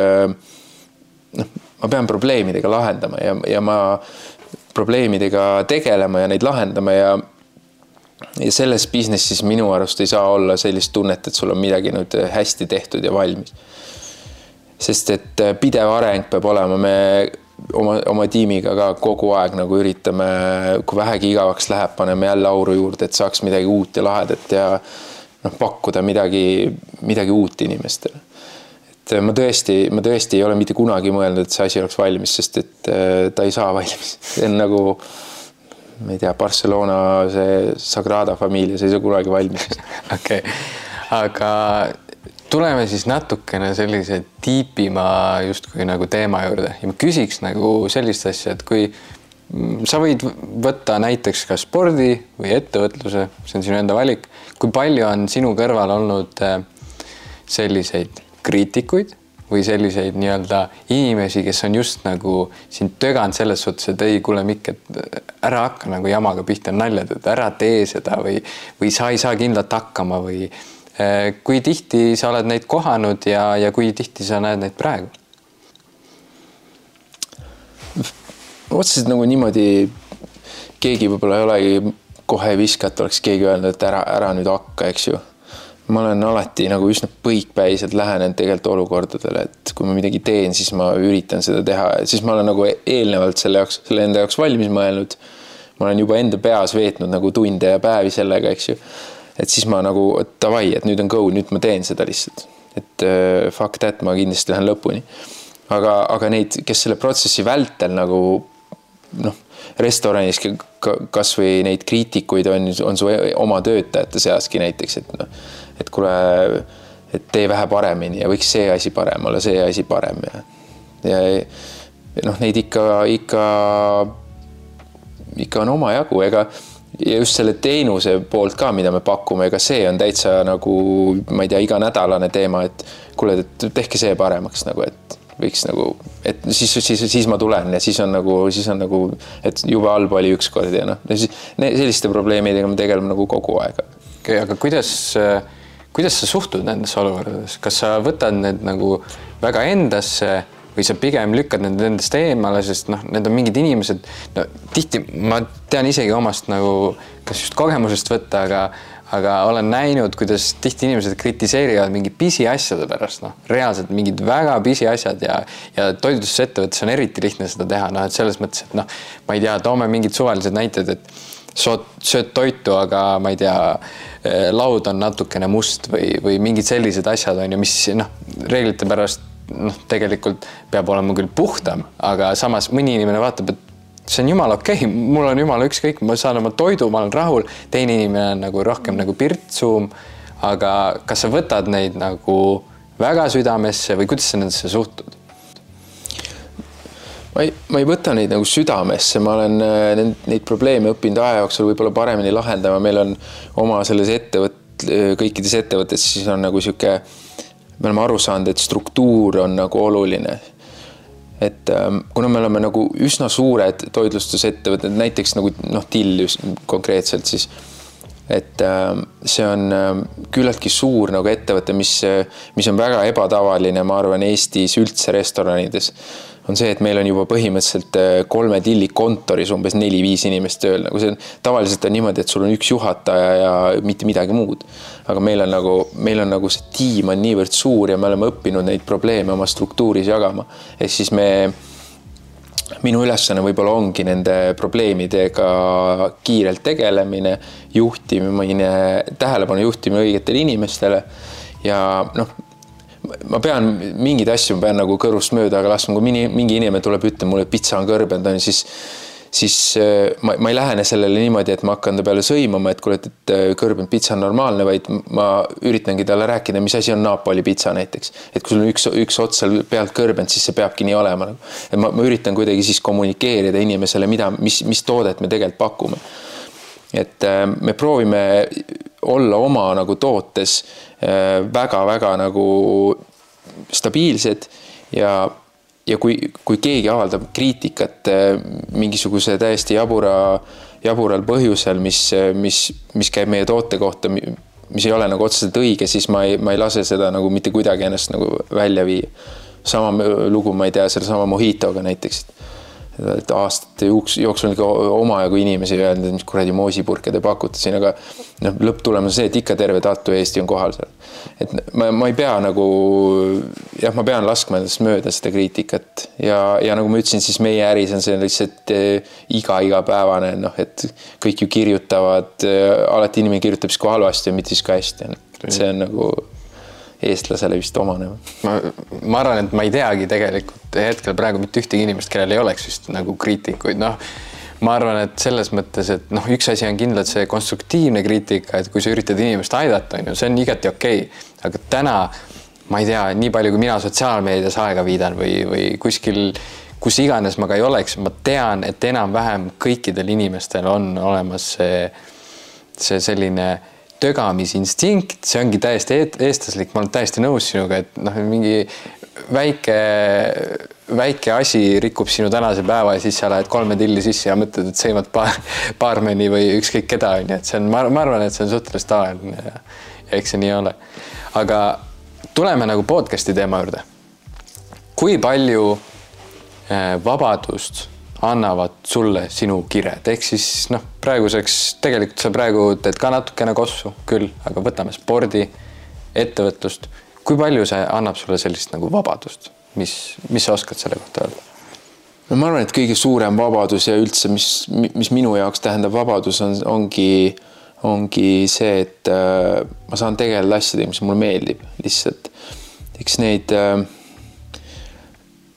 noh, ma pean probleemidega lahendama ja, ja ma probleemidega tegelema ja neid lahendama ja ja selles business'is minu arust ei saa olla sellist tunnet, et sul on midagi nüüd hästi tehtud ja valmis. sest et pidev areng peab olema, me oma, oma tiimiga ka kogu aeg nagu üritame, kui vähegi igavaks läheb, paneme jälle auru juurde, et saaks midagi uut ja lahedat ja noh, pakkuda midagi, midagi uut inimestele. et ma tõesti, ma tõesti ei ole mitte kunagi mõelnud, et see asi oleks valmis, sest et äh, ta ei saa valmis. see on nagu, ma ei tea, Barcelona see Sagrada Familia, see ei saa kunagi valmis. okei aga tuleme siis natukene sellise tiipima justkui nagu teema juurde ja ma küsiks nagu sellist asja, et kui sa võid võtta näiteks ka spordi või ettevõtluse, see on sinu enda valik, kui palju on sinu kõrval olnud äh, selliseid kriitikuid või selliseid nii-öelda inimesi, kes on just nagu sind töganud selles suhtes, et ei, kuule, Mikk, et ära hakka nagu jamaga pihta, nalja teed, ära tee seda või, või sa ei saa kindlalt hakkama või Eh, kui tihti sa oled neid kohanud ja, ja kui tihti sa näed neid praegu? otseselt nagu niimoodi keegi võib-olla ei olegi kohe viska, et oleks keegi öelnud, et ära, ära nüüd hakka, eks ju. Ma olen alati nagu üsna põikpäiselt lähenenud tegelikult olukordadele, et kui ma midagi teen, siis ma üritan seda teha, siis ma olen nagu eelnevalt selle jaoks, selle enda jaoks valmis mõelnud. ma olen juba enda peas veetnud nagu tunde ja päevi sellega, eks ju et siis ma nagu davai, et nüüd on go, nüüd ma teen seda lihtsalt. et uh, fuck that, ma kindlasti lähen lõpuni. aga, aga neid, kes selle protsessi vältel nagu noh, restoranis kasvõi neid kriitikuid on, on su oma töötajate seaski näiteks, et noh, et kuule, et tee vähe paremini ja võiks see asi parem olla, see asi parem ja, ja noh, neid ikka, ikka, ikka on omajagu, ega ja just selle teenuse poolt ka, mida me pakume, ega see on täitsa nagu, ma ei tea, iganädalane teema, et kuule, tehke see paremaks nagu, et võiks nagu, et siis, siis, siis ma tulen ja siis on nagu, siis on nagu, et jube halb oli ükskord ja noh, selliste probleemidega me tegeleme nagu kogu aeg. okei okay,, aga kuidas, kuidas sa suhtud nendesse olukordadesse, kas sa võtad need nagu väga endasse või sa pigem lükkad need endast eemale, sest noh, need on mingid inimesed, no tihti ma tean isegi omast nagu, kas just kogemusest võtta, aga aga olen näinud, kuidas tihti inimesed kritiseerivad mingi pisiasjade pärast, noh, reaalselt mingid väga pisiasjad ja, ja toitlustusettevõttes on eriti lihtne seda teha, noh, et selles mõttes, et noh, ma ei tea, toome mingid suvalised näited, et sood, sööd toitu, aga ma ei tea, laud on natukene must või, või mingid sellised asjad on ju, mis noh, reeglite pärast noh, tegelikult peab olema küll puhtam, aga samas mõni inimene vaatab, et see on jumala okei okay,, mul on jumala ükskõik, ma saan oma toidu, ma olen rahul, teine inimene on nagu rohkem nagu pirtsum. aga kas sa võtad neid nagu väga südamesse või kuidas sa nendesse suhtud? Ma ei, ma ei võta neid nagu südamesse, ma olen äh, neid probleeme õppinud aja jooksul võib-olla paremini lahendama, meil on oma selles ettevõt-, kõikides ettevõtetes siis on nagu sihuke me oleme aru saanud, et struktuur on nagu oluline. et ähm, kuna me oleme nagu üsna suured toitlustusettevõtted, näiteks nagu noh, Till konkreetselt siis, et ähm, see on ähm, küllaltki suur nagu ettevõte, mis, mis on väga ebatavaline, ma arvan, Eestis üldse restoranides on see, et meil on juba põhimõtteliselt äh, kolme tilli kontoris umbes neli-viis inimest tööl, nagu see on, tavaliselt on niimoodi, et sul on üks juhataja ja mitte midagi muud. aga meil on nagu, meil on nagu see tiim on niivõrd suur ja me oleme õppinud neid probleeme oma struktuuris jagama. ehk siis me, minu ülesanne võib-olla ongi nende probleemidega kiirelt tegelemine, juhtimine, tähelepanu juhtimine õigetele inimestele ja noh, ma pean mingeid asju, ma pean nagu kõrvust mööda aga laskma, kui mingi, mingi inimene tuleb, ütleb mulle, pitsa on kõrbenud, on siis siis äh, ma, ma ei lähene sellele niimoodi, et ma hakkan ta peale sõimama, et kuule, et äh, kõrbenud pitsa on normaalne, vaid ma üritangi talle rääkida, mis asi on Napoli pitsa näiteks. et kui sul on üks, üks ots seal pealt kõrbenud, siis see peabki nii olema nagu. et ma, ma üritan kuidagi siis kommunikeerida inimesele, mida, mis, mis toodet me tegelikult pakume. et äh, me proovime olla oma nagu tootes väga-väga nagu stabiilsed ja, ja kui, kui keegi avaldab kriitikat äh, mingisuguse täiesti jabura, jabural põhjusel, mis, mis, mis käib meie toote kohta, mis ei ole nagu otseselt õige, siis ma ei, ma ei lase seda nagu mitte kuidagi ennast nagu välja viia. sama lugu, ma ei tea, sellesama Mojitoga näiteks et aastate jooks, jooksul on ikka omajagu inimesi öelnud, et mis kuradi moosipurke te pakute siin, aga noh, lõpptulemus on see, et ikka terve Tartu Eesti on kohal seal. et ma, ma ei pea nagu jah, ma pean laskma endast mööda seda kriitikat ja, ja nagu ma ütlesin, siis meie äris on see lihtsalt eh, iga, igapäevane noh, et kõik ju kirjutavad, eh, alati inimene kirjutab siis kui halvasti ja mitte siis kui hästi. see on nagu eestlasele vist omane. ma, ma arvan, et ma ei teagi tegelikult hetkel praegu mitte ühtegi inimest, kellel ei oleks vist nagu kriitikuid, noh ma arvan, et selles mõttes, et noh, üks asi on kindlalt see konstruktiivne kriitika, et kui sa üritad inimest aidata, on ju, see on igati okei okay., aga täna ma ei tea, nii palju, kui mina sotsiaalmeedias aega viidan või, või kuskil, kus iganes ma ka ei oleks, ma tean, et enam-vähem kõikidel inimestel on olemas see, see selline tögamisinstinkt, see ongi täiesti eestlaslik, ma olen täiesti nõus sinuga, et noh, mingi väike, väike asi rikub sinu tänase päeva ja siis sa lähed kolme tilli sisse ja mõtled, et sõimad paar, baarmeni või ükskõik keda, on ju, et see on, ma arvan, et see on suhteliselt tavaline ja, ja eks see nii ole. aga tuleme nagu podcast'i teema juurde. kui palju eh, vabadust annavad sulle sinu kired, ehk siis noh, praeguseks tegelikult sa praegu teed ka natukene kossu küll, aga võtame spordi, ettevõtlust. kui palju see annab sulle sellist nagu vabadust, mis, mis sa oskad selle kohta öelda? no ma arvan, et kõige suurem vabadus ja üldse, mis, mis minu jaoks tähendab vabadus, on, ongi, ongi see, et äh, ma saan tegeleda asjadega, mis mulle meeldib, lihtsalt eks neid äh,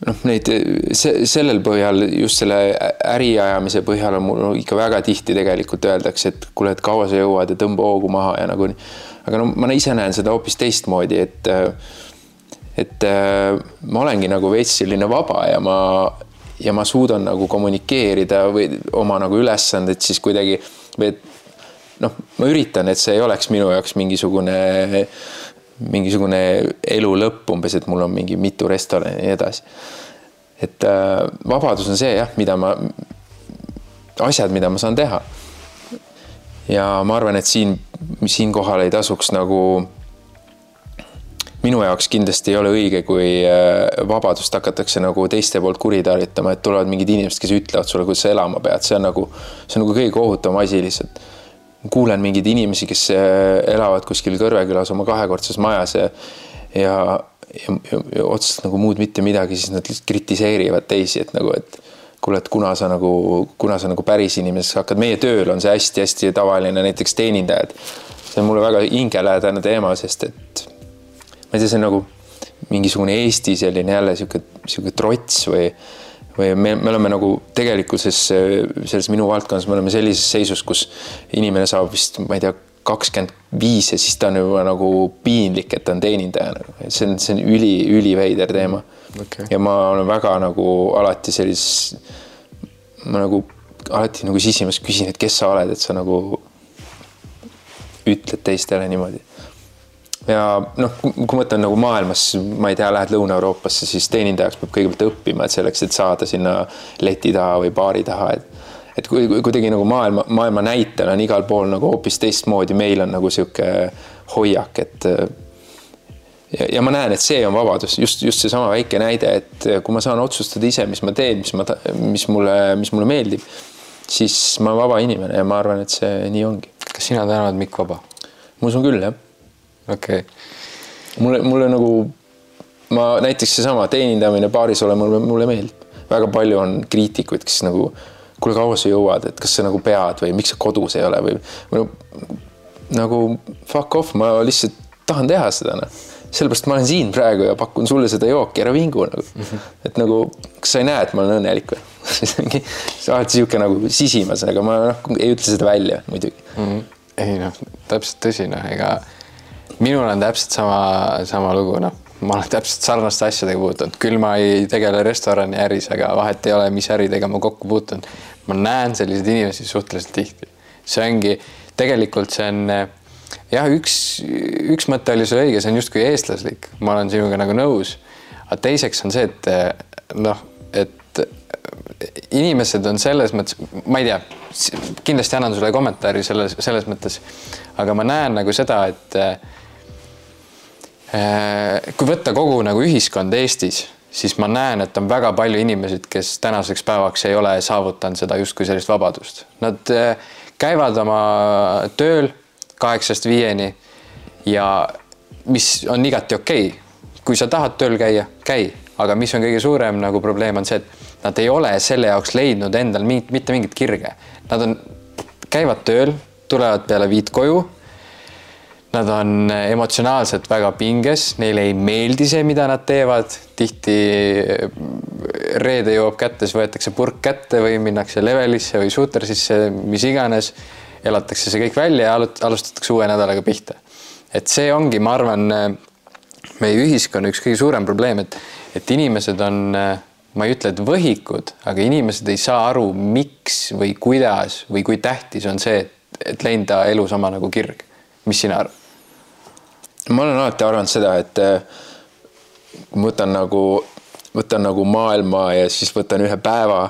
noh, neid se, sellel põhjal, just selle äriajamise põhjal on mul ikka väga tihti tegelikult öeldakse, et kuule, et kaua sa jõuad ja tõmba hoogu maha ja nagu. aga no ma ise näen seda hoopis teistmoodi, et, et ma olengi nagu veits selline vaba ja ma, ja ma suudan nagu kommunikeerida või oma nagu ülesandeid siis kuidagi või et noh, ma üritan, et see ei oleks minu jaoks mingisugune mingisugune elu lõpp umbes, et mul on mingi mitu restorani ja nii edasi. et äh, vabadus on see jah, mida ma, asjad, mida ma saan teha. ja ma arvan, et siin, siinkohal ei tasuks nagu minu jaoks kindlasti ei ole õige, kui äh, vabadust hakatakse nagu teiste poolt kuritarvitama, et tulevad mingid inimesed, kes ütlevad sulle, kuidas sa elama pead, see on nagu, see on nagu kõige kohutavam asi lihtsalt kuulen mingeid inimesi, kes äh, elavad kuskil Kõrvekülas oma kahekordses majas ja ja, ja, ja, ja otseselt nagu muud mitte midagi, siis nad lihtsalt kritiseerivad teisi, et nagu, et kuule, et kuna sa nagu, kuna sa nagu päris inimeseks hakkad, meie tööl on see hästi-hästi tavaline, näiteks teenindajad. see on mulle väga hingelähedane teema, sest et ma ei tea, see on nagu mingisugune Eesti selline jälle sihuke, sihuke trots või või me, me oleme nagu tegelikkuses selles minu valdkonnas, me oleme sellises seisus, kus inimene saab vist, ma ei tea, kakskümmend viis ja siis ta on juba nagu piinlik, et ta on teenindaja. see on, see on üli, üliveider teema. Okay.. ja ma olen väga nagu alati sellises, ma nagu alati nagu sisimas küsin, et kes sa oled, et sa nagu ütled teistele niimoodi ja noh, kui mõtlen nagu maailmas, ma ei tea, lähed Lõuna-Euroopasse, siis teenindajaks peab kõigepealt õppima, et selleks, et saada sinna leti taha või baari taha, et et kui kuidagi nagu maailma, maailma näitel on igal pool nagu hoopis teistmoodi, meil on nagu sihuke hoiak, et ja, ja ma näen, et see on vabadus, just, just seesama väike näide, et kui ma saan otsustada ise, mis ma teen, mis ma, mis mulle, mis mulle meeldib, siis ma olen vaba inimene ja ma arvan, et see nii ongi. kas sina täna oled Mikk Vaba? ma usun küll, jah okei okay.. mulle, mulle nagu, ma näiteks seesama teenindamine baaris ole mulle, mulle meeldib. väga palju on kriitikuid, kes nagu, kuule, kaua sa jõuad, et kas sa nagu pead või miks sa kodus ei ole või, või nagu fuck off, ma lihtsalt tahan teha seda, noh. sellepärast ma olen siin praegu ja pakun sulle seda jooki, ära vingu nagu mm. -hmm. et nagu, kas sa ei näe, et ma olen õnnelik või see on alati niisugune nagu sisimas, aga ma noh, ei ütle seda välja muidugi mm. -hmm. ei noh, täpselt tõsi, noh, ega minul on täpselt sama, sama lugu, noh, ma olen täpselt sarnaste asjadega puutunud, küll ma ei tegele restoraniäris, aga vahet ei ole, mis äridega ma kokku puutun. ma näen selliseid inimesi suhteliselt tihti. see ongi, tegelikult see on jah, üks, üks mõte oli sul õige, see on justkui eestlaslik, ma olen sinuga nagu nõus. aga teiseks on see, et noh, et inimesed on selles mõttes, ma ei tea, kindlasti annan sulle kommentaari selles, selles mõttes, aga ma näen nagu seda, et kui võtta kogu nagu ühiskond Eestis, siis ma näen, et on väga palju inimesed, kes tänaseks päevaks ei ole saavutanud seda justkui sellist vabadust. Nad äh, käivad oma tööl kaheksast viieni ja mis on igati okei okay. kui sa tahad tööl käia, käi, aga mis on kõige suurem nagu probleem on see, et nad ei ole selle jaoks leidnud endal mingit, mitte mingit kirge. Nad on, käivad tööl, tulevad peale viit koju. Nad on emotsionaalselt väga pinges, neile ei meeldi see, mida nad teevad. tihti reede jõuab kätte, siis võetakse purk kätte või minnakse levelisse või shootersisse, mis iganes. elatakse see kõik välja ja alustatakse uue nädalaga pihta et see ongi, ma arvan, meie ühiskonna üks kõige suurem probleem, et, et inimesed on, ma ei ütle, et võhikud, aga inimesed ei saa aru, miks või kuidas või kui tähtis on see, et, et leida elus oma nagu kirg. mis sina arvad? Ma olen alati arvanud seda, et kui ma võtan nagu, võtan nagu maailma ja siis võtan ühe päeva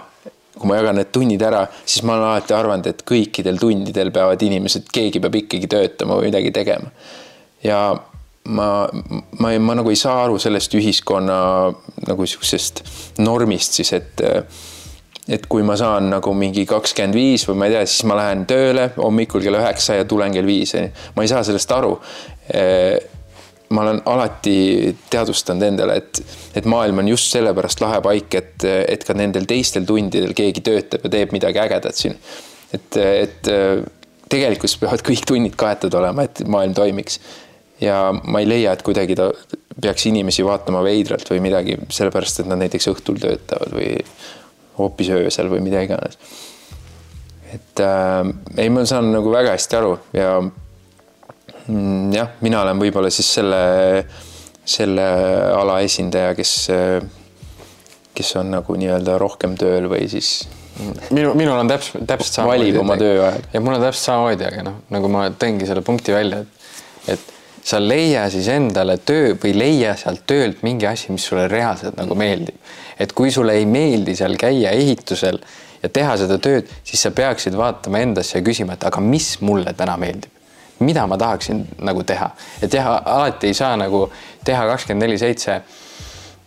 kui ma jagan need tunnid ära, siis ma olen alati arvanud, et kõikidel tundidel peavad inimesed, keegi peab ikkagi töötama või midagi tegema ja ma, ma, ma nagu ei saa aru sellest ühiskonna nagu sihukesest normist siis, et et kui ma saan nagu mingi kakskümmend viis või ma ei tea, siis ma lähen tööle hommikul kell üheksa ja tulen kell viis, ma ei saa sellest aru. Ma olen alati teadvustanud endale, et, et maailm on just sellepärast lahe paik, et, et ka nendel teistel tundidel keegi töötab ja teeb midagi ägedat siin. et, et tegelikult peavad kõik tunnid kaetud olema, et maailm toimiks ja ma ei leia, et kuidagi ta peaks inimesi vaatama veidralt või midagi, sellepärast et nad näiteks õhtul töötavad või hoopis öösel või mida iganes. et äh, ei, ma saan nagu väga hästi aru ja jah, mina olen võib-olla siis selle, selle ala esindaja, kes, kes on nagu nii-öelda rohkem tööl või siis minu, minul on täpselt, täpselt samamoodi. valib oma tööaega. ja mul on täpselt samamoodi, aga noh, nagu ma tõingi selle punkti välja, et, et sa leia siis endale töö või leia sealt töölt mingi asi, mis sulle reaalselt nagu meeldib. et kui sulle ei meeldi seal käia ehitusel ja teha seda tööd, siis sa peaksid vaatama endasse ja küsima, et aga mis mulle täna meeldib mida ma tahaksin nagu teha, et jah, alati ei saa nagu teha kakskümmend neli seitse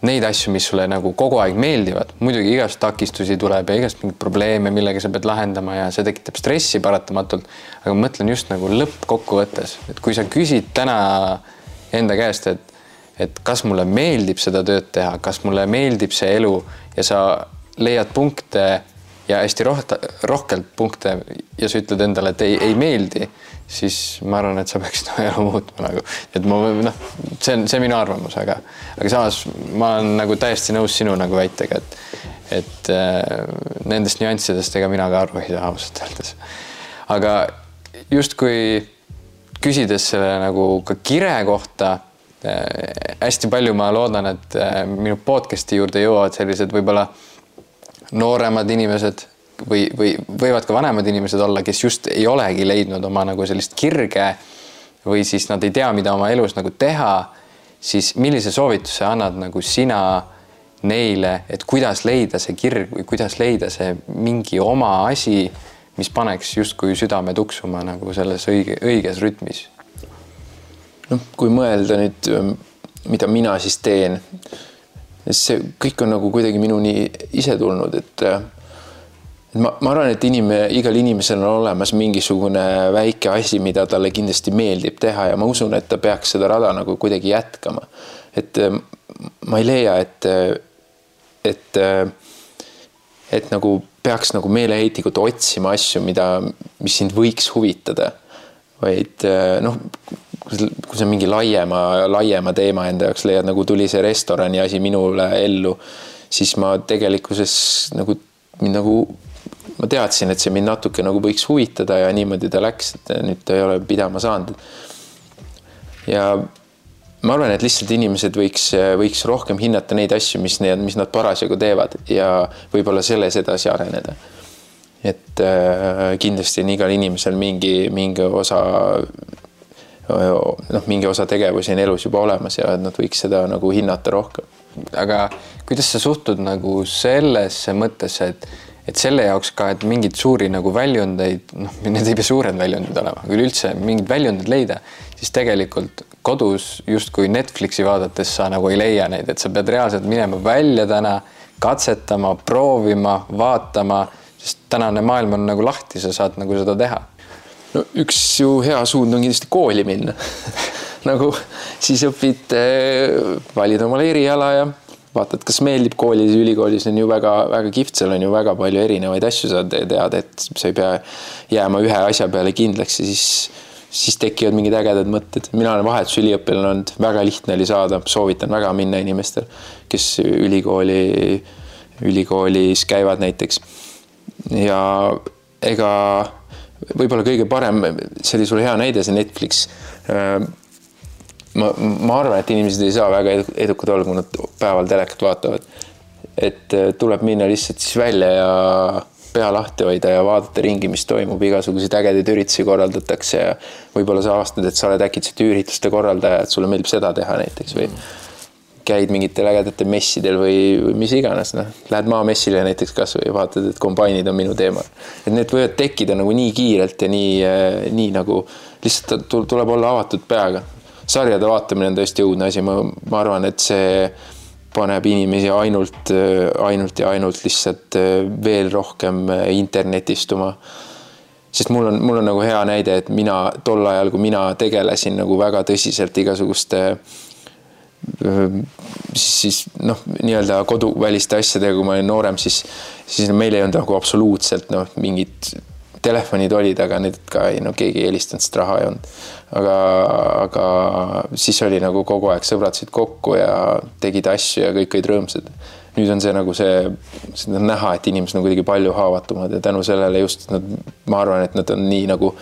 neid asju, mis sulle nagu kogu aeg meeldivad, muidugi igast takistusi tuleb ja igast mingeid probleeme, millega sa pead lahendama ja see tekitab stressi paratamatult. aga ma mõtlen just nagu lõppkokkuvõttes, et kui sa küsid täna enda käest, et, et kas mulle meeldib seda tööd teha, kas mulle meeldib see elu ja sa leiad punkte ja hästi roht-, rohkelt punkte ja sa ütled endale, et ei, ei meeldi siis ma arvan, et sa peaksid oma elu muutma nagu, et ma noh, see on, see on minu arvamus, aga, aga samas ma olen nagu täiesti nõus sinu nagu väitega, et, et äh, nendest nüanssidest ega mina ka aru ei saa ausalt öeldes. aga justkui küsides selle nagu ka kire kohta äh,, hästi palju ma loodan, et äh, minu podcast'i juurde jõuavad sellised võib-olla nooremad inimesed või, või võivad ka vanemad inimesed olla, kes just ei olegi leidnud oma nagu sellist kirge või siis nad ei tea, mida oma elus nagu teha, siis millise soovituse annad nagu sina neile, et kuidas leida see kirg või kuidas leida see mingi oma asi, mis paneks justkui südame tuksuma nagu selles õige, õiges rütmis? noh, kui mõelda nüüd, mida mina siis teen, see kõik on nagu kuidagi minuni ise tulnud, et ma, ma arvan, et inimene, igal inimesel on olemas mingisugune väike asi, mida talle kindlasti meeldib teha ja ma usun, et ta peaks seda rada nagu kuidagi jätkama. et äh, ma ei leia, et, et, et nagu peaks nagu meeleheitlikult otsima asju, mida, mis sind võiks huvitada. vaid äh, noh, kui sa mingi laiema, laiema teema enda jaoks leiad, nagu tuli see restorani asi minule ellu, siis ma tegelikkuses nagu mind nagu ma teadsin, et see mind natuke nagu võiks huvitada ja niimoodi ta läks, et nüüd ta ei ole pidama saanud. ja ma arvan, et lihtsalt inimesed võiks, võiks rohkem hinnata neid asju, mis need, mis nad parasjagu teevad ja võib-olla selles edasi areneda. et äh, kindlasti on igal inimesel mingi, mingi osa noh, mingi osa tegevusi on elus juba olemas ja nad võiks seda nagu hinnata rohkem. aga kuidas sa suhtud nagu sellesse mõttesse, et et selle jaoks ka, et mingeid suuri nagu väljundeid, noh, need ei pea suured väljundid olema, üleüldse mingeid väljundeid leida, siis tegelikult kodus justkui Netflixi vaadates sa nagu ei leia neid, et sa pead reaalselt minema välja täna, katsetama, proovima, vaatama, sest tänane maailm on nagu lahti, sa saad nagu seda teha. no üks ju hea suund on kindlasti kooli minna nagu siis õpid, valid omale eriala ja vaatad, kas meeldib koolis, ülikoolis on ju väga-väga kihvt, seal on ju väga palju erinevaid asju saad teada, et sa ei pea jääma ühe asja peale kindlaks ja siis, siis tekivad mingid ägedad mõtted. mina olen vahetusüliõpilane olnud, väga lihtne oli saada, soovitan väga minna inimestel, kes ülikooli, ülikoolis käivad näiteks. ja ega võib-olla kõige parem, see oli sul hea näide, see Netflix ma, ma arvan, et inimesed ei saa väga edukad olla, kui nad päeval telekat vaatavad. et äh, tuleb minna lihtsalt siis välja ja pea lahti hoida ja vaadata ringi, mis toimub, igasuguseid ägedaid üritusi korraldatakse ja võib-olla sa avastad, et sa oled äkitselt ürituste korraldaja, et sulle meeldib seda teha näiteks või käid mingitel ägedatel messidel või, või mis iganes, noh, lähed maamessile näiteks kasvõi ja vaatad, et kombainid on minu teema. et need võivad tekkida nagu nii kiirelt ja nii, äh, nii nagu lihtsalt tuleb olla avatud peaga sarjade vaatamine on tõesti õudne asi, ma, ma arvan, et see paneb inimesi ainult, ainult ja ainult lihtsalt äh, veel rohkem äh, internetistuma. sest mul on, mul on nagu hea näide, et mina tol ajal, kui mina tegelesin nagu väga tõsiselt igasuguste äh, siis, siis noh, nii-öelda koduväliste asjadega, kui ma olin noorem, siis, siis meil ei olnud nagu absoluutselt noh, mingit telefonid olid, aga need ka ei, no keegi ei helistanud, sest raha ei olnud. aga, aga siis oli nagu kogu aeg sõbrad said kokku ja tegid asju ja kõik olid rõõmsad. nüüd on see nagu see, seda on näha, et inimesed on kuidagi palju haavatumad ja tänu sellele just nad, ma arvan, et nad on nii nagu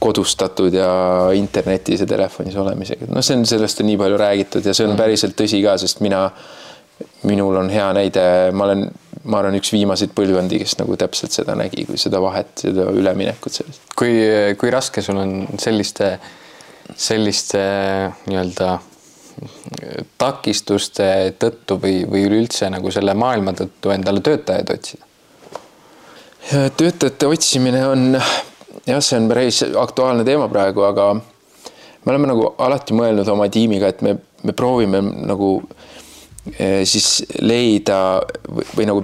kodustatud ja internetis ja telefonis olemisega, noh, see on, sellest on nii palju räägitud ja see on päriselt tõsi ka, sest mina, minul on hea näide, ma olen ma arvan, üks viimaseid põlvkondi, kes nagu täpselt seda nägi, kui seda vahet, seda üleminekut sellest. kui, kui raske sul on selliste, selliste nii-öelda takistuste tõttu või, või üleüldse nagu selle maailma tõttu endale töötajaid otsida? töötajate otsimine on jah, see on päris aktuaalne teema praegu, aga me oleme nagu alati mõelnud oma tiimiga, et me, me proovime nagu Eh, siis leida või, või nagu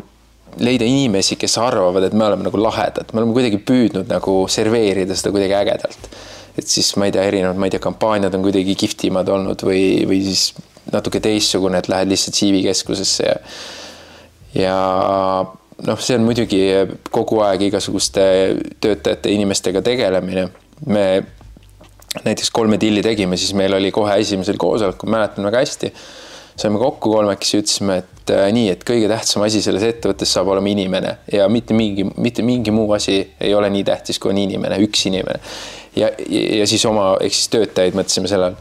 leida inimesi, kes arvavad, et me oleme nagu lahedad, me oleme kuidagi püüdnud nagu serveerida seda kuidagi ägedalt. et siis ma ei tea, erinevad, ma ei tea, kampaaniad on kuidagi kihvtimad olnud või, või siis natuke teistsugune, et lähed lihtsalt CV keskusesse ja ja noh, see on muidugi kogu aeg igasuguste töötajate, inimestega tegelemine. me näiteks kolme tilli tegime, siis meil oli kohe esimesel koosolekul, mäletan väga hästi saime kokku kolmekesi, ütlesime, et äh, nii, et kõige tähtsam asi selles ettevõttes saab olema inimene ja mitte mingi, mitte mingi muu asi ei ole nii tähtis, kui on inimene, üks inimene. ja, ja, ja siis oma, ehk siis töötajaid mõtlesime sellel.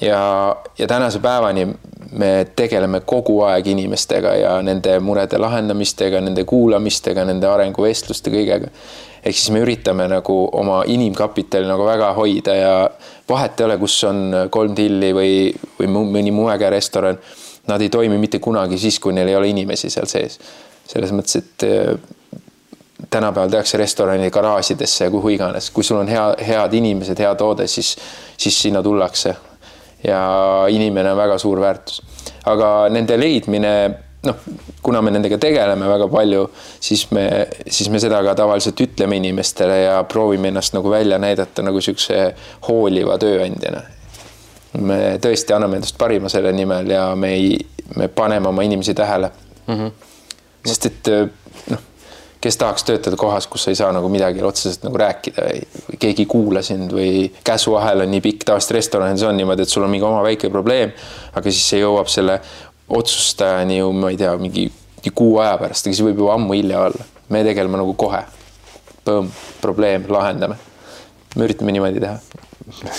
Ja, ja tänase päevani me tegeleme kogu aeg inimestega ja nende murede lahendamistega, nende kuulamistega, nende arenguvestluste, kõigega. ehk siis me üritame nagu oma inimkapitali nagu väga hoida ja vahet ei ole, kus on kolm tilli või, või mõni äge restoran. Nad ei toimi mitte kunagi siis, kui neil ei ole inimesi seal sees. selles mõttes, et äh, tänapäeval tehakse restorani garaažidesse ja kuhu iganes, kui sul on hea, head inimesed, hea toode, siis, siis sinna tullakse. Ja inimene on väga suur väärtus, aga nende leidmine noh, kuna me nendega tegeleme väga palju, siis me, siis me seda ka tavaliselt ütleme inimestele ja proovime ennast nagu välja näidata nagu niisuguse hooliva tööandjana. me tõesti anname endast parima selle nimel ja me ei, me paneme oma inimesi tähele mm. -hmm. sest et noh, kes tahaks töötada kohas, kus sa ei saa nagu midagi otseselt nagu rääkida või, keegi ei kuula sind või käsuahel on nii pikk, tavaliselt restoranides on niimoodi, et sul on mingi oma väike probleem, aga siis see jõuab selle otsustajani ju ma ei tea, mingi kuu aja pärast, aga siis võib juba ammu hilja olla. me tegeleme nagu kohe. Põmm, probleem, lahendame. me üritame niimoodi teha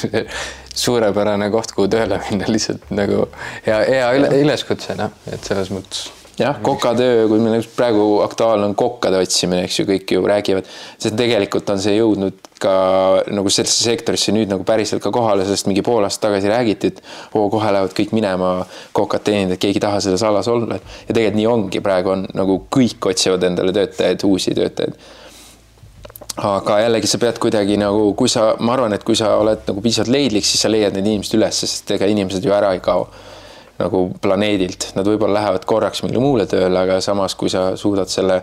suurepärane koht, kuhu tööle minna, lihtsalt nagu hea, hea üle, üleskutse, noh, et selles mõttes jah, kokatöö, kui meil praegu aktuaalne on kokkade otsimine, eks ju, kõik ju räägivad, sest tegelikult on see jõudnud ka nagu sellesse sektorisse nüüd nagu päriselt ka kohale, sest mingi pool aastat tagasi räägiti, et oo, kohe lähevad kõik minema kokat teenida, et keegi ei taha selles alas olla. ja tegelikult nii ongi, praegu on nagu kõik otsivad endale töötajaid, uusi töötajaid. Aga jällegi sa pead kuidagi nagu, kui sa, ma arvan, et kui sa oled nagu piisavalt leidlik, siis sa leiad need inimesed üles, sest ega inimesed ju ära ei kao nagu planeedilt, nad võib-olla lähevad korraks mingile muule tööle, aga samas, kui sa suudad selle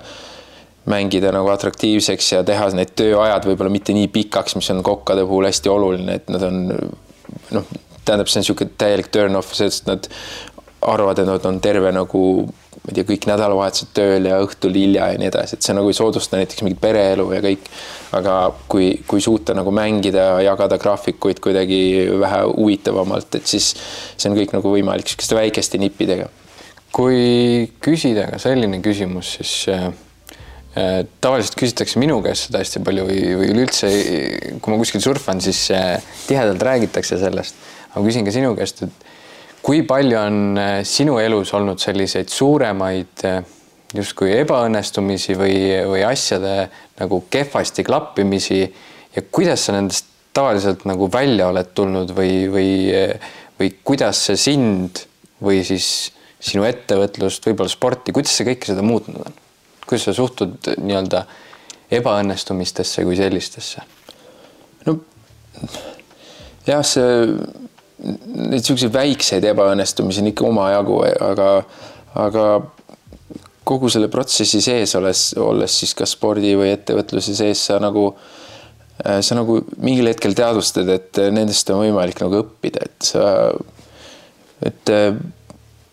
mängida nagu atraktiivseks ja teha need tööajad võib-olla mitte nii pikaks, mis on kokkade puhul hästi oluline, et nad on noh, tähendab, see on niisugune täielik turn-off, sest nad arvavad, et nad on terve nagu ma ei tea, kõik nädalavahetused tööl ja õhtul hilja ja nii edasi, et see nagu ei soodusta näiteks mingit pereelu ja kõik. aga kui, kui suuta nagu mängida, jagada graafikuid kuidagi vähe huvitavamalt, et siis see on kõik nagu võimalik sihukeste väikeste nippidega. kui küsida ka selline küsimus, siis äh, äh, tavaliselt küsitakse minu käest seda hästi palju või, või üleüldse, kui ma kuskil surfan, siis äh, tihedalt räägitakse sellest. aga küsin ka sinu käest, et kui palju on äh, sinu elus olnud selliseid suuremaid äh, justkui ebaõnnestumisi või, või asjade nagu kehvasti klappimisi ja kuidas sa nendest tavaliselt nagu välja oled tulnud või, või, või kuidas see sind või siis sinu ettevõtlust, võib-olla sporti, kuidas see kõike seda muutnud on? kuidas sa suhtud nii-öelda ebaõnnestumistesse kui sellistesse? no jah, see neid niisuguseid väikseid ebaõnnestumisi on ikka omajagu, aga, aga kogu selle protsessi sees olles, olles siis kas spordi või ettevõtluse sees, sa nagu, sa nagu mingil hetkel teadvustad, et nendest on võimalik nagu õppida, et sa, et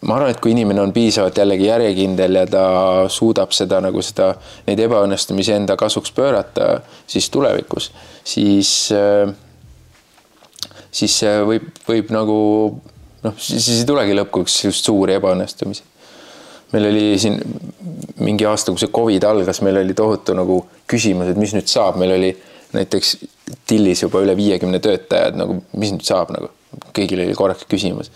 ma arvan, et kui inimene on piisavalt jällegi järjekindel ja ta suudab seda nagu seda, neid ebaõnnestumisi enda kasuks pöörata, siis tulevikus, siis äh, siis võib, võib nagu noh, siis ei tulegi lõpuks just suuri ebaõnnestumisi. meil oli siin mingi aasta, kui see Covid algas, meil oli tohutu nagu küsimus, et mis nüüd saab, meil oli näiteks Tillis juba üle viiekümne töötaja, et nagu mis nüüd saab nagu, kõigil oli korraks küsimus.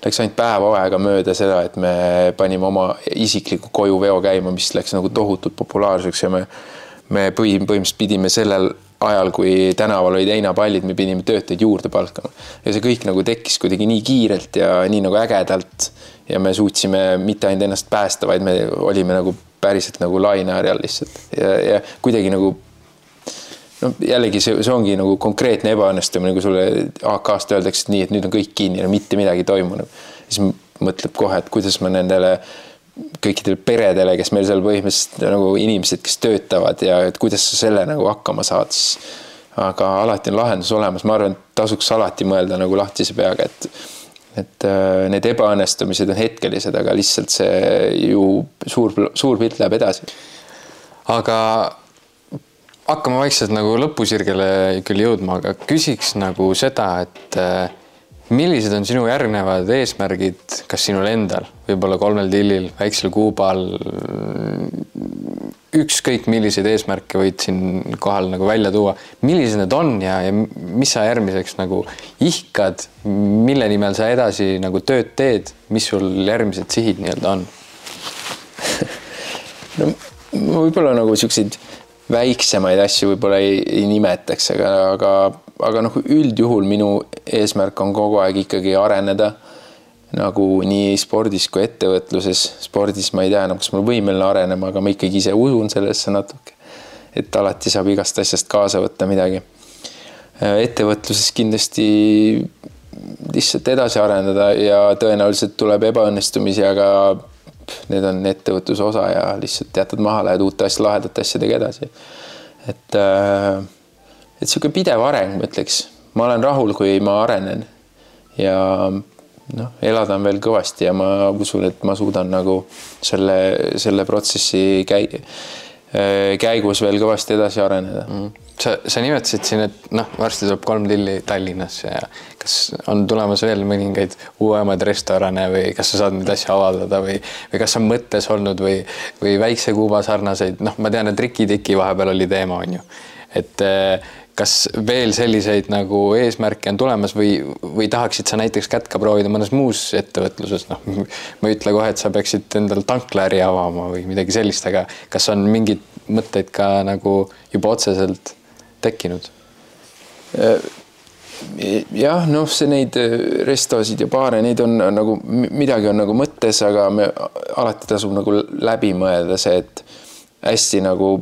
Läks ainult päev aega mööda seda, et me panime oma isikliku kojuveo käima, mis läks nagu tohutult populaarseks ja me, me põhi, põhimõtteliselt pidime sellel ajal, kui tänaval olid heinapallid, me pidime töötajaid juurde palkama. ja see kõik nagu tekkis kuidagi nii kiirelt ja nii nagu ägedalt ja me suutsime mitte ainult ennast päästa, vaid me olime nagu päriselt nagu laineharjal lihtsalt ja, ja kuidagi nagu no jällegi see, see ongi nagu konkreetne ebaõnnestumine, kui sulle AK-st öeldakse, et nii, et nüüd on kõik kinni mitte midagi ei toimunud. siis mõtleb kohe, et kuidas ma nendele kõikidele peredele, kes meil seal põhimõtteliselt nagu inimesed, kes töötavad ja et kuidas sa selle nagu hakkama saad, siis aga alati on lahendus olemas, ma arvan, et tasuks alati mõelda nagu lahtise peaga, et et äh, need ebaõnnestumised on hetkelised, aga lihtsalt see ju suur, suur pilt läheb edasi. aga hakkame vaikselt nagu lõpusirgele küll jõudma, aga küsiks nagu seda, et äh, millised on sinu järgnevad eesmärgid, kas sinul endal, võib-olla kolmel tillil, väiksel kuubal? ükskõik milliseid eesmärke võid siin kohal nagu välja tuua, millised need on ja, ja mis sa järgmiseks nagu ihkad, mille nimel sa edasi nagu tööd teed, mis sul järgmised sihid nii-öelda on? no võib-olla nagu siukseid väiksemaid asju võib-olla ei, ei nimetaks, aga, aga aga noh, üldjuhul minu eesmärk on kogu aeg ikkagi areneda nagu nii spordis kui ettevõtluses. spordis ma ei tea enam, kas ma võimeline arenema, aga ma ikkagi ise usun sellesse natuke. et alati saab igast asjast kaasa võtta midagi. ettevõtluses kindlasti lihtsalt edasi arendada ja tõenäoliselt tuleb ebaõnnestumisi, aga need on ettevõtluse osa ja lihtsalt jätad maha, lähed uute asja, lahedate asjadega edasi. et äh, et niisugune pidev areng, ma ütleks, ma olen rahul, kui ma arenen. Ja noh, elada on veel kõvasti ja ma usun, et ma suudan nagu selle, selle protsessi käi-, käigus veel kõvasti edasi areneda. Mm. Sa, sa nimetasid siin, et noh, varsti tuleb kolm tilli Tallinnasse ja kas on tulemas veel mõningaid uuemaid restorane või kas sa saad neid asju avaldada või, või kas on mõttes olnud või, või Väikse Kuuba sarnaseid, noh, ma tean, et Riki Tiki vahepeal oli teema, on ju. et kas veel selliseid nagu eesmärke on tulemas või, või tahaksid sa näiteks kätt ka proovida mõnes muus ettevõtluses, noh, ma ei ütle kohe, et sa peaksid endal tanklaäri avama või midagi sellist, aga kas on mingeid mõtteid ka nagu juba otseselt tekkinud? jah, noh, see neid restosid ja baare, neid on nagu midagi on nagu mõttes, aga me alati tasub nagu läbi mõelda see, et hästi nagu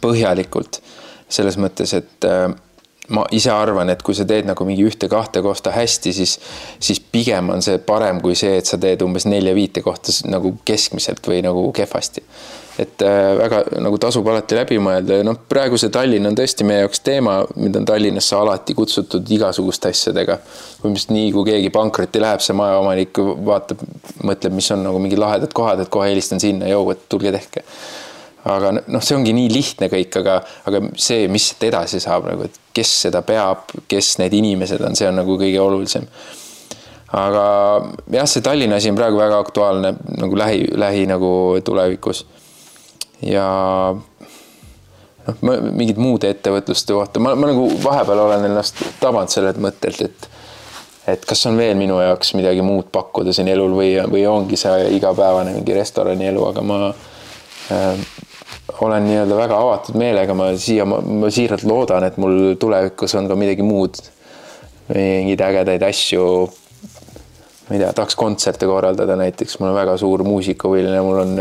põhjalikult selles mõttes, et äh, ma ise arvan, et kui sa teed nagu mingi ühte-kahte kohta hästi, siis, siis pigem on see parem kui see, et sa teed umbes nelja-viite kohta nagu keskmiselt või nagu kehvasti. et äh, väga nagu tasub alati läbi mõelda ja noh, praegu see Tallinn on tõesti meie jaoks teema, mind on Tallinnasse alati kutsutud igasuguste asjadega. umbes nii, kui keegi pankrotti läheb, see majaomanik vaatab, mõtleb, mis on nagu mingid lahedad kohad, et kohe helistan sinna, jõu, et tulge tehke aga noh, see ongi nii lihtne kõik, aga, aga see, mis siit edasi saab nagu, et kes seda peab, kes need inimesed on, see on nagu kõige olulisem. aga jah, see Tallinna asi on praegu väga aktuaalne nagu lähi, lähi nagu tulevikus. ja noh, mingid muude ettevõtluste kohta, ma, ma nagu vahepeal olen ennast tabanud sellelt mõttelt, et et kas on veel minu jaoks midagi muud pakkuda siin elul või, või ongi see igapäevane mingi restorani elu, aga ma äh, olen nii-öelda väga avatud meelega, ma siia, ma siiralt loodan, et mul tulevikus on ka midagi muud, mingeid ägedaid asju. ma ei tea, tahaks kontserte korraldada näiteks, ma olen väga suur muusikahuviline, mul on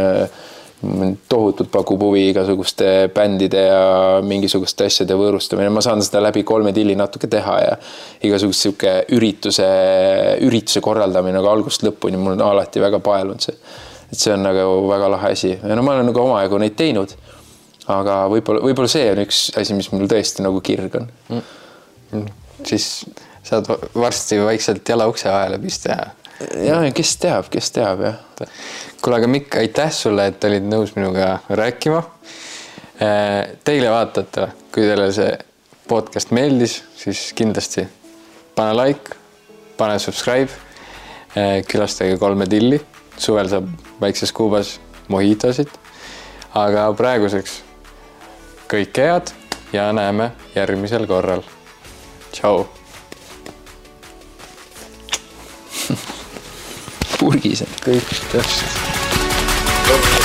mind tohutult pakub huvi igasuguste bändide ja mingisuguste asjade võõrustamine, ma saan seda läbi kolme tilli natuke teha ja igasugust sihuke ürituse, ürituse korraldamine nagu algusest lõpuni, mul on alati väga paelunud see et see on nagu väga lahe asi ja no ma olen nagu omajagu neid teinud. aga võib-olla, võib-olla see on üks asi, mis mul tõesti nagu kirg on mm.. Siis saad varsti vaikselt jala ukse vahele pista ja. ja, kes teab, kes teab jah. kuule, aga Mikk, aitäh sulle, et olid nõus minuga rääkima. Äh, teile vaatajatele, kui teile see podcast meeldis, siis kindlasti pane like, pane subscribe, äh, külastage kolme tilli suvel saab väikses Kuubas mojitosid. aga praeguseks kõike head ja näeme järgmisel korral. tšau. purgis. kõik täpselt.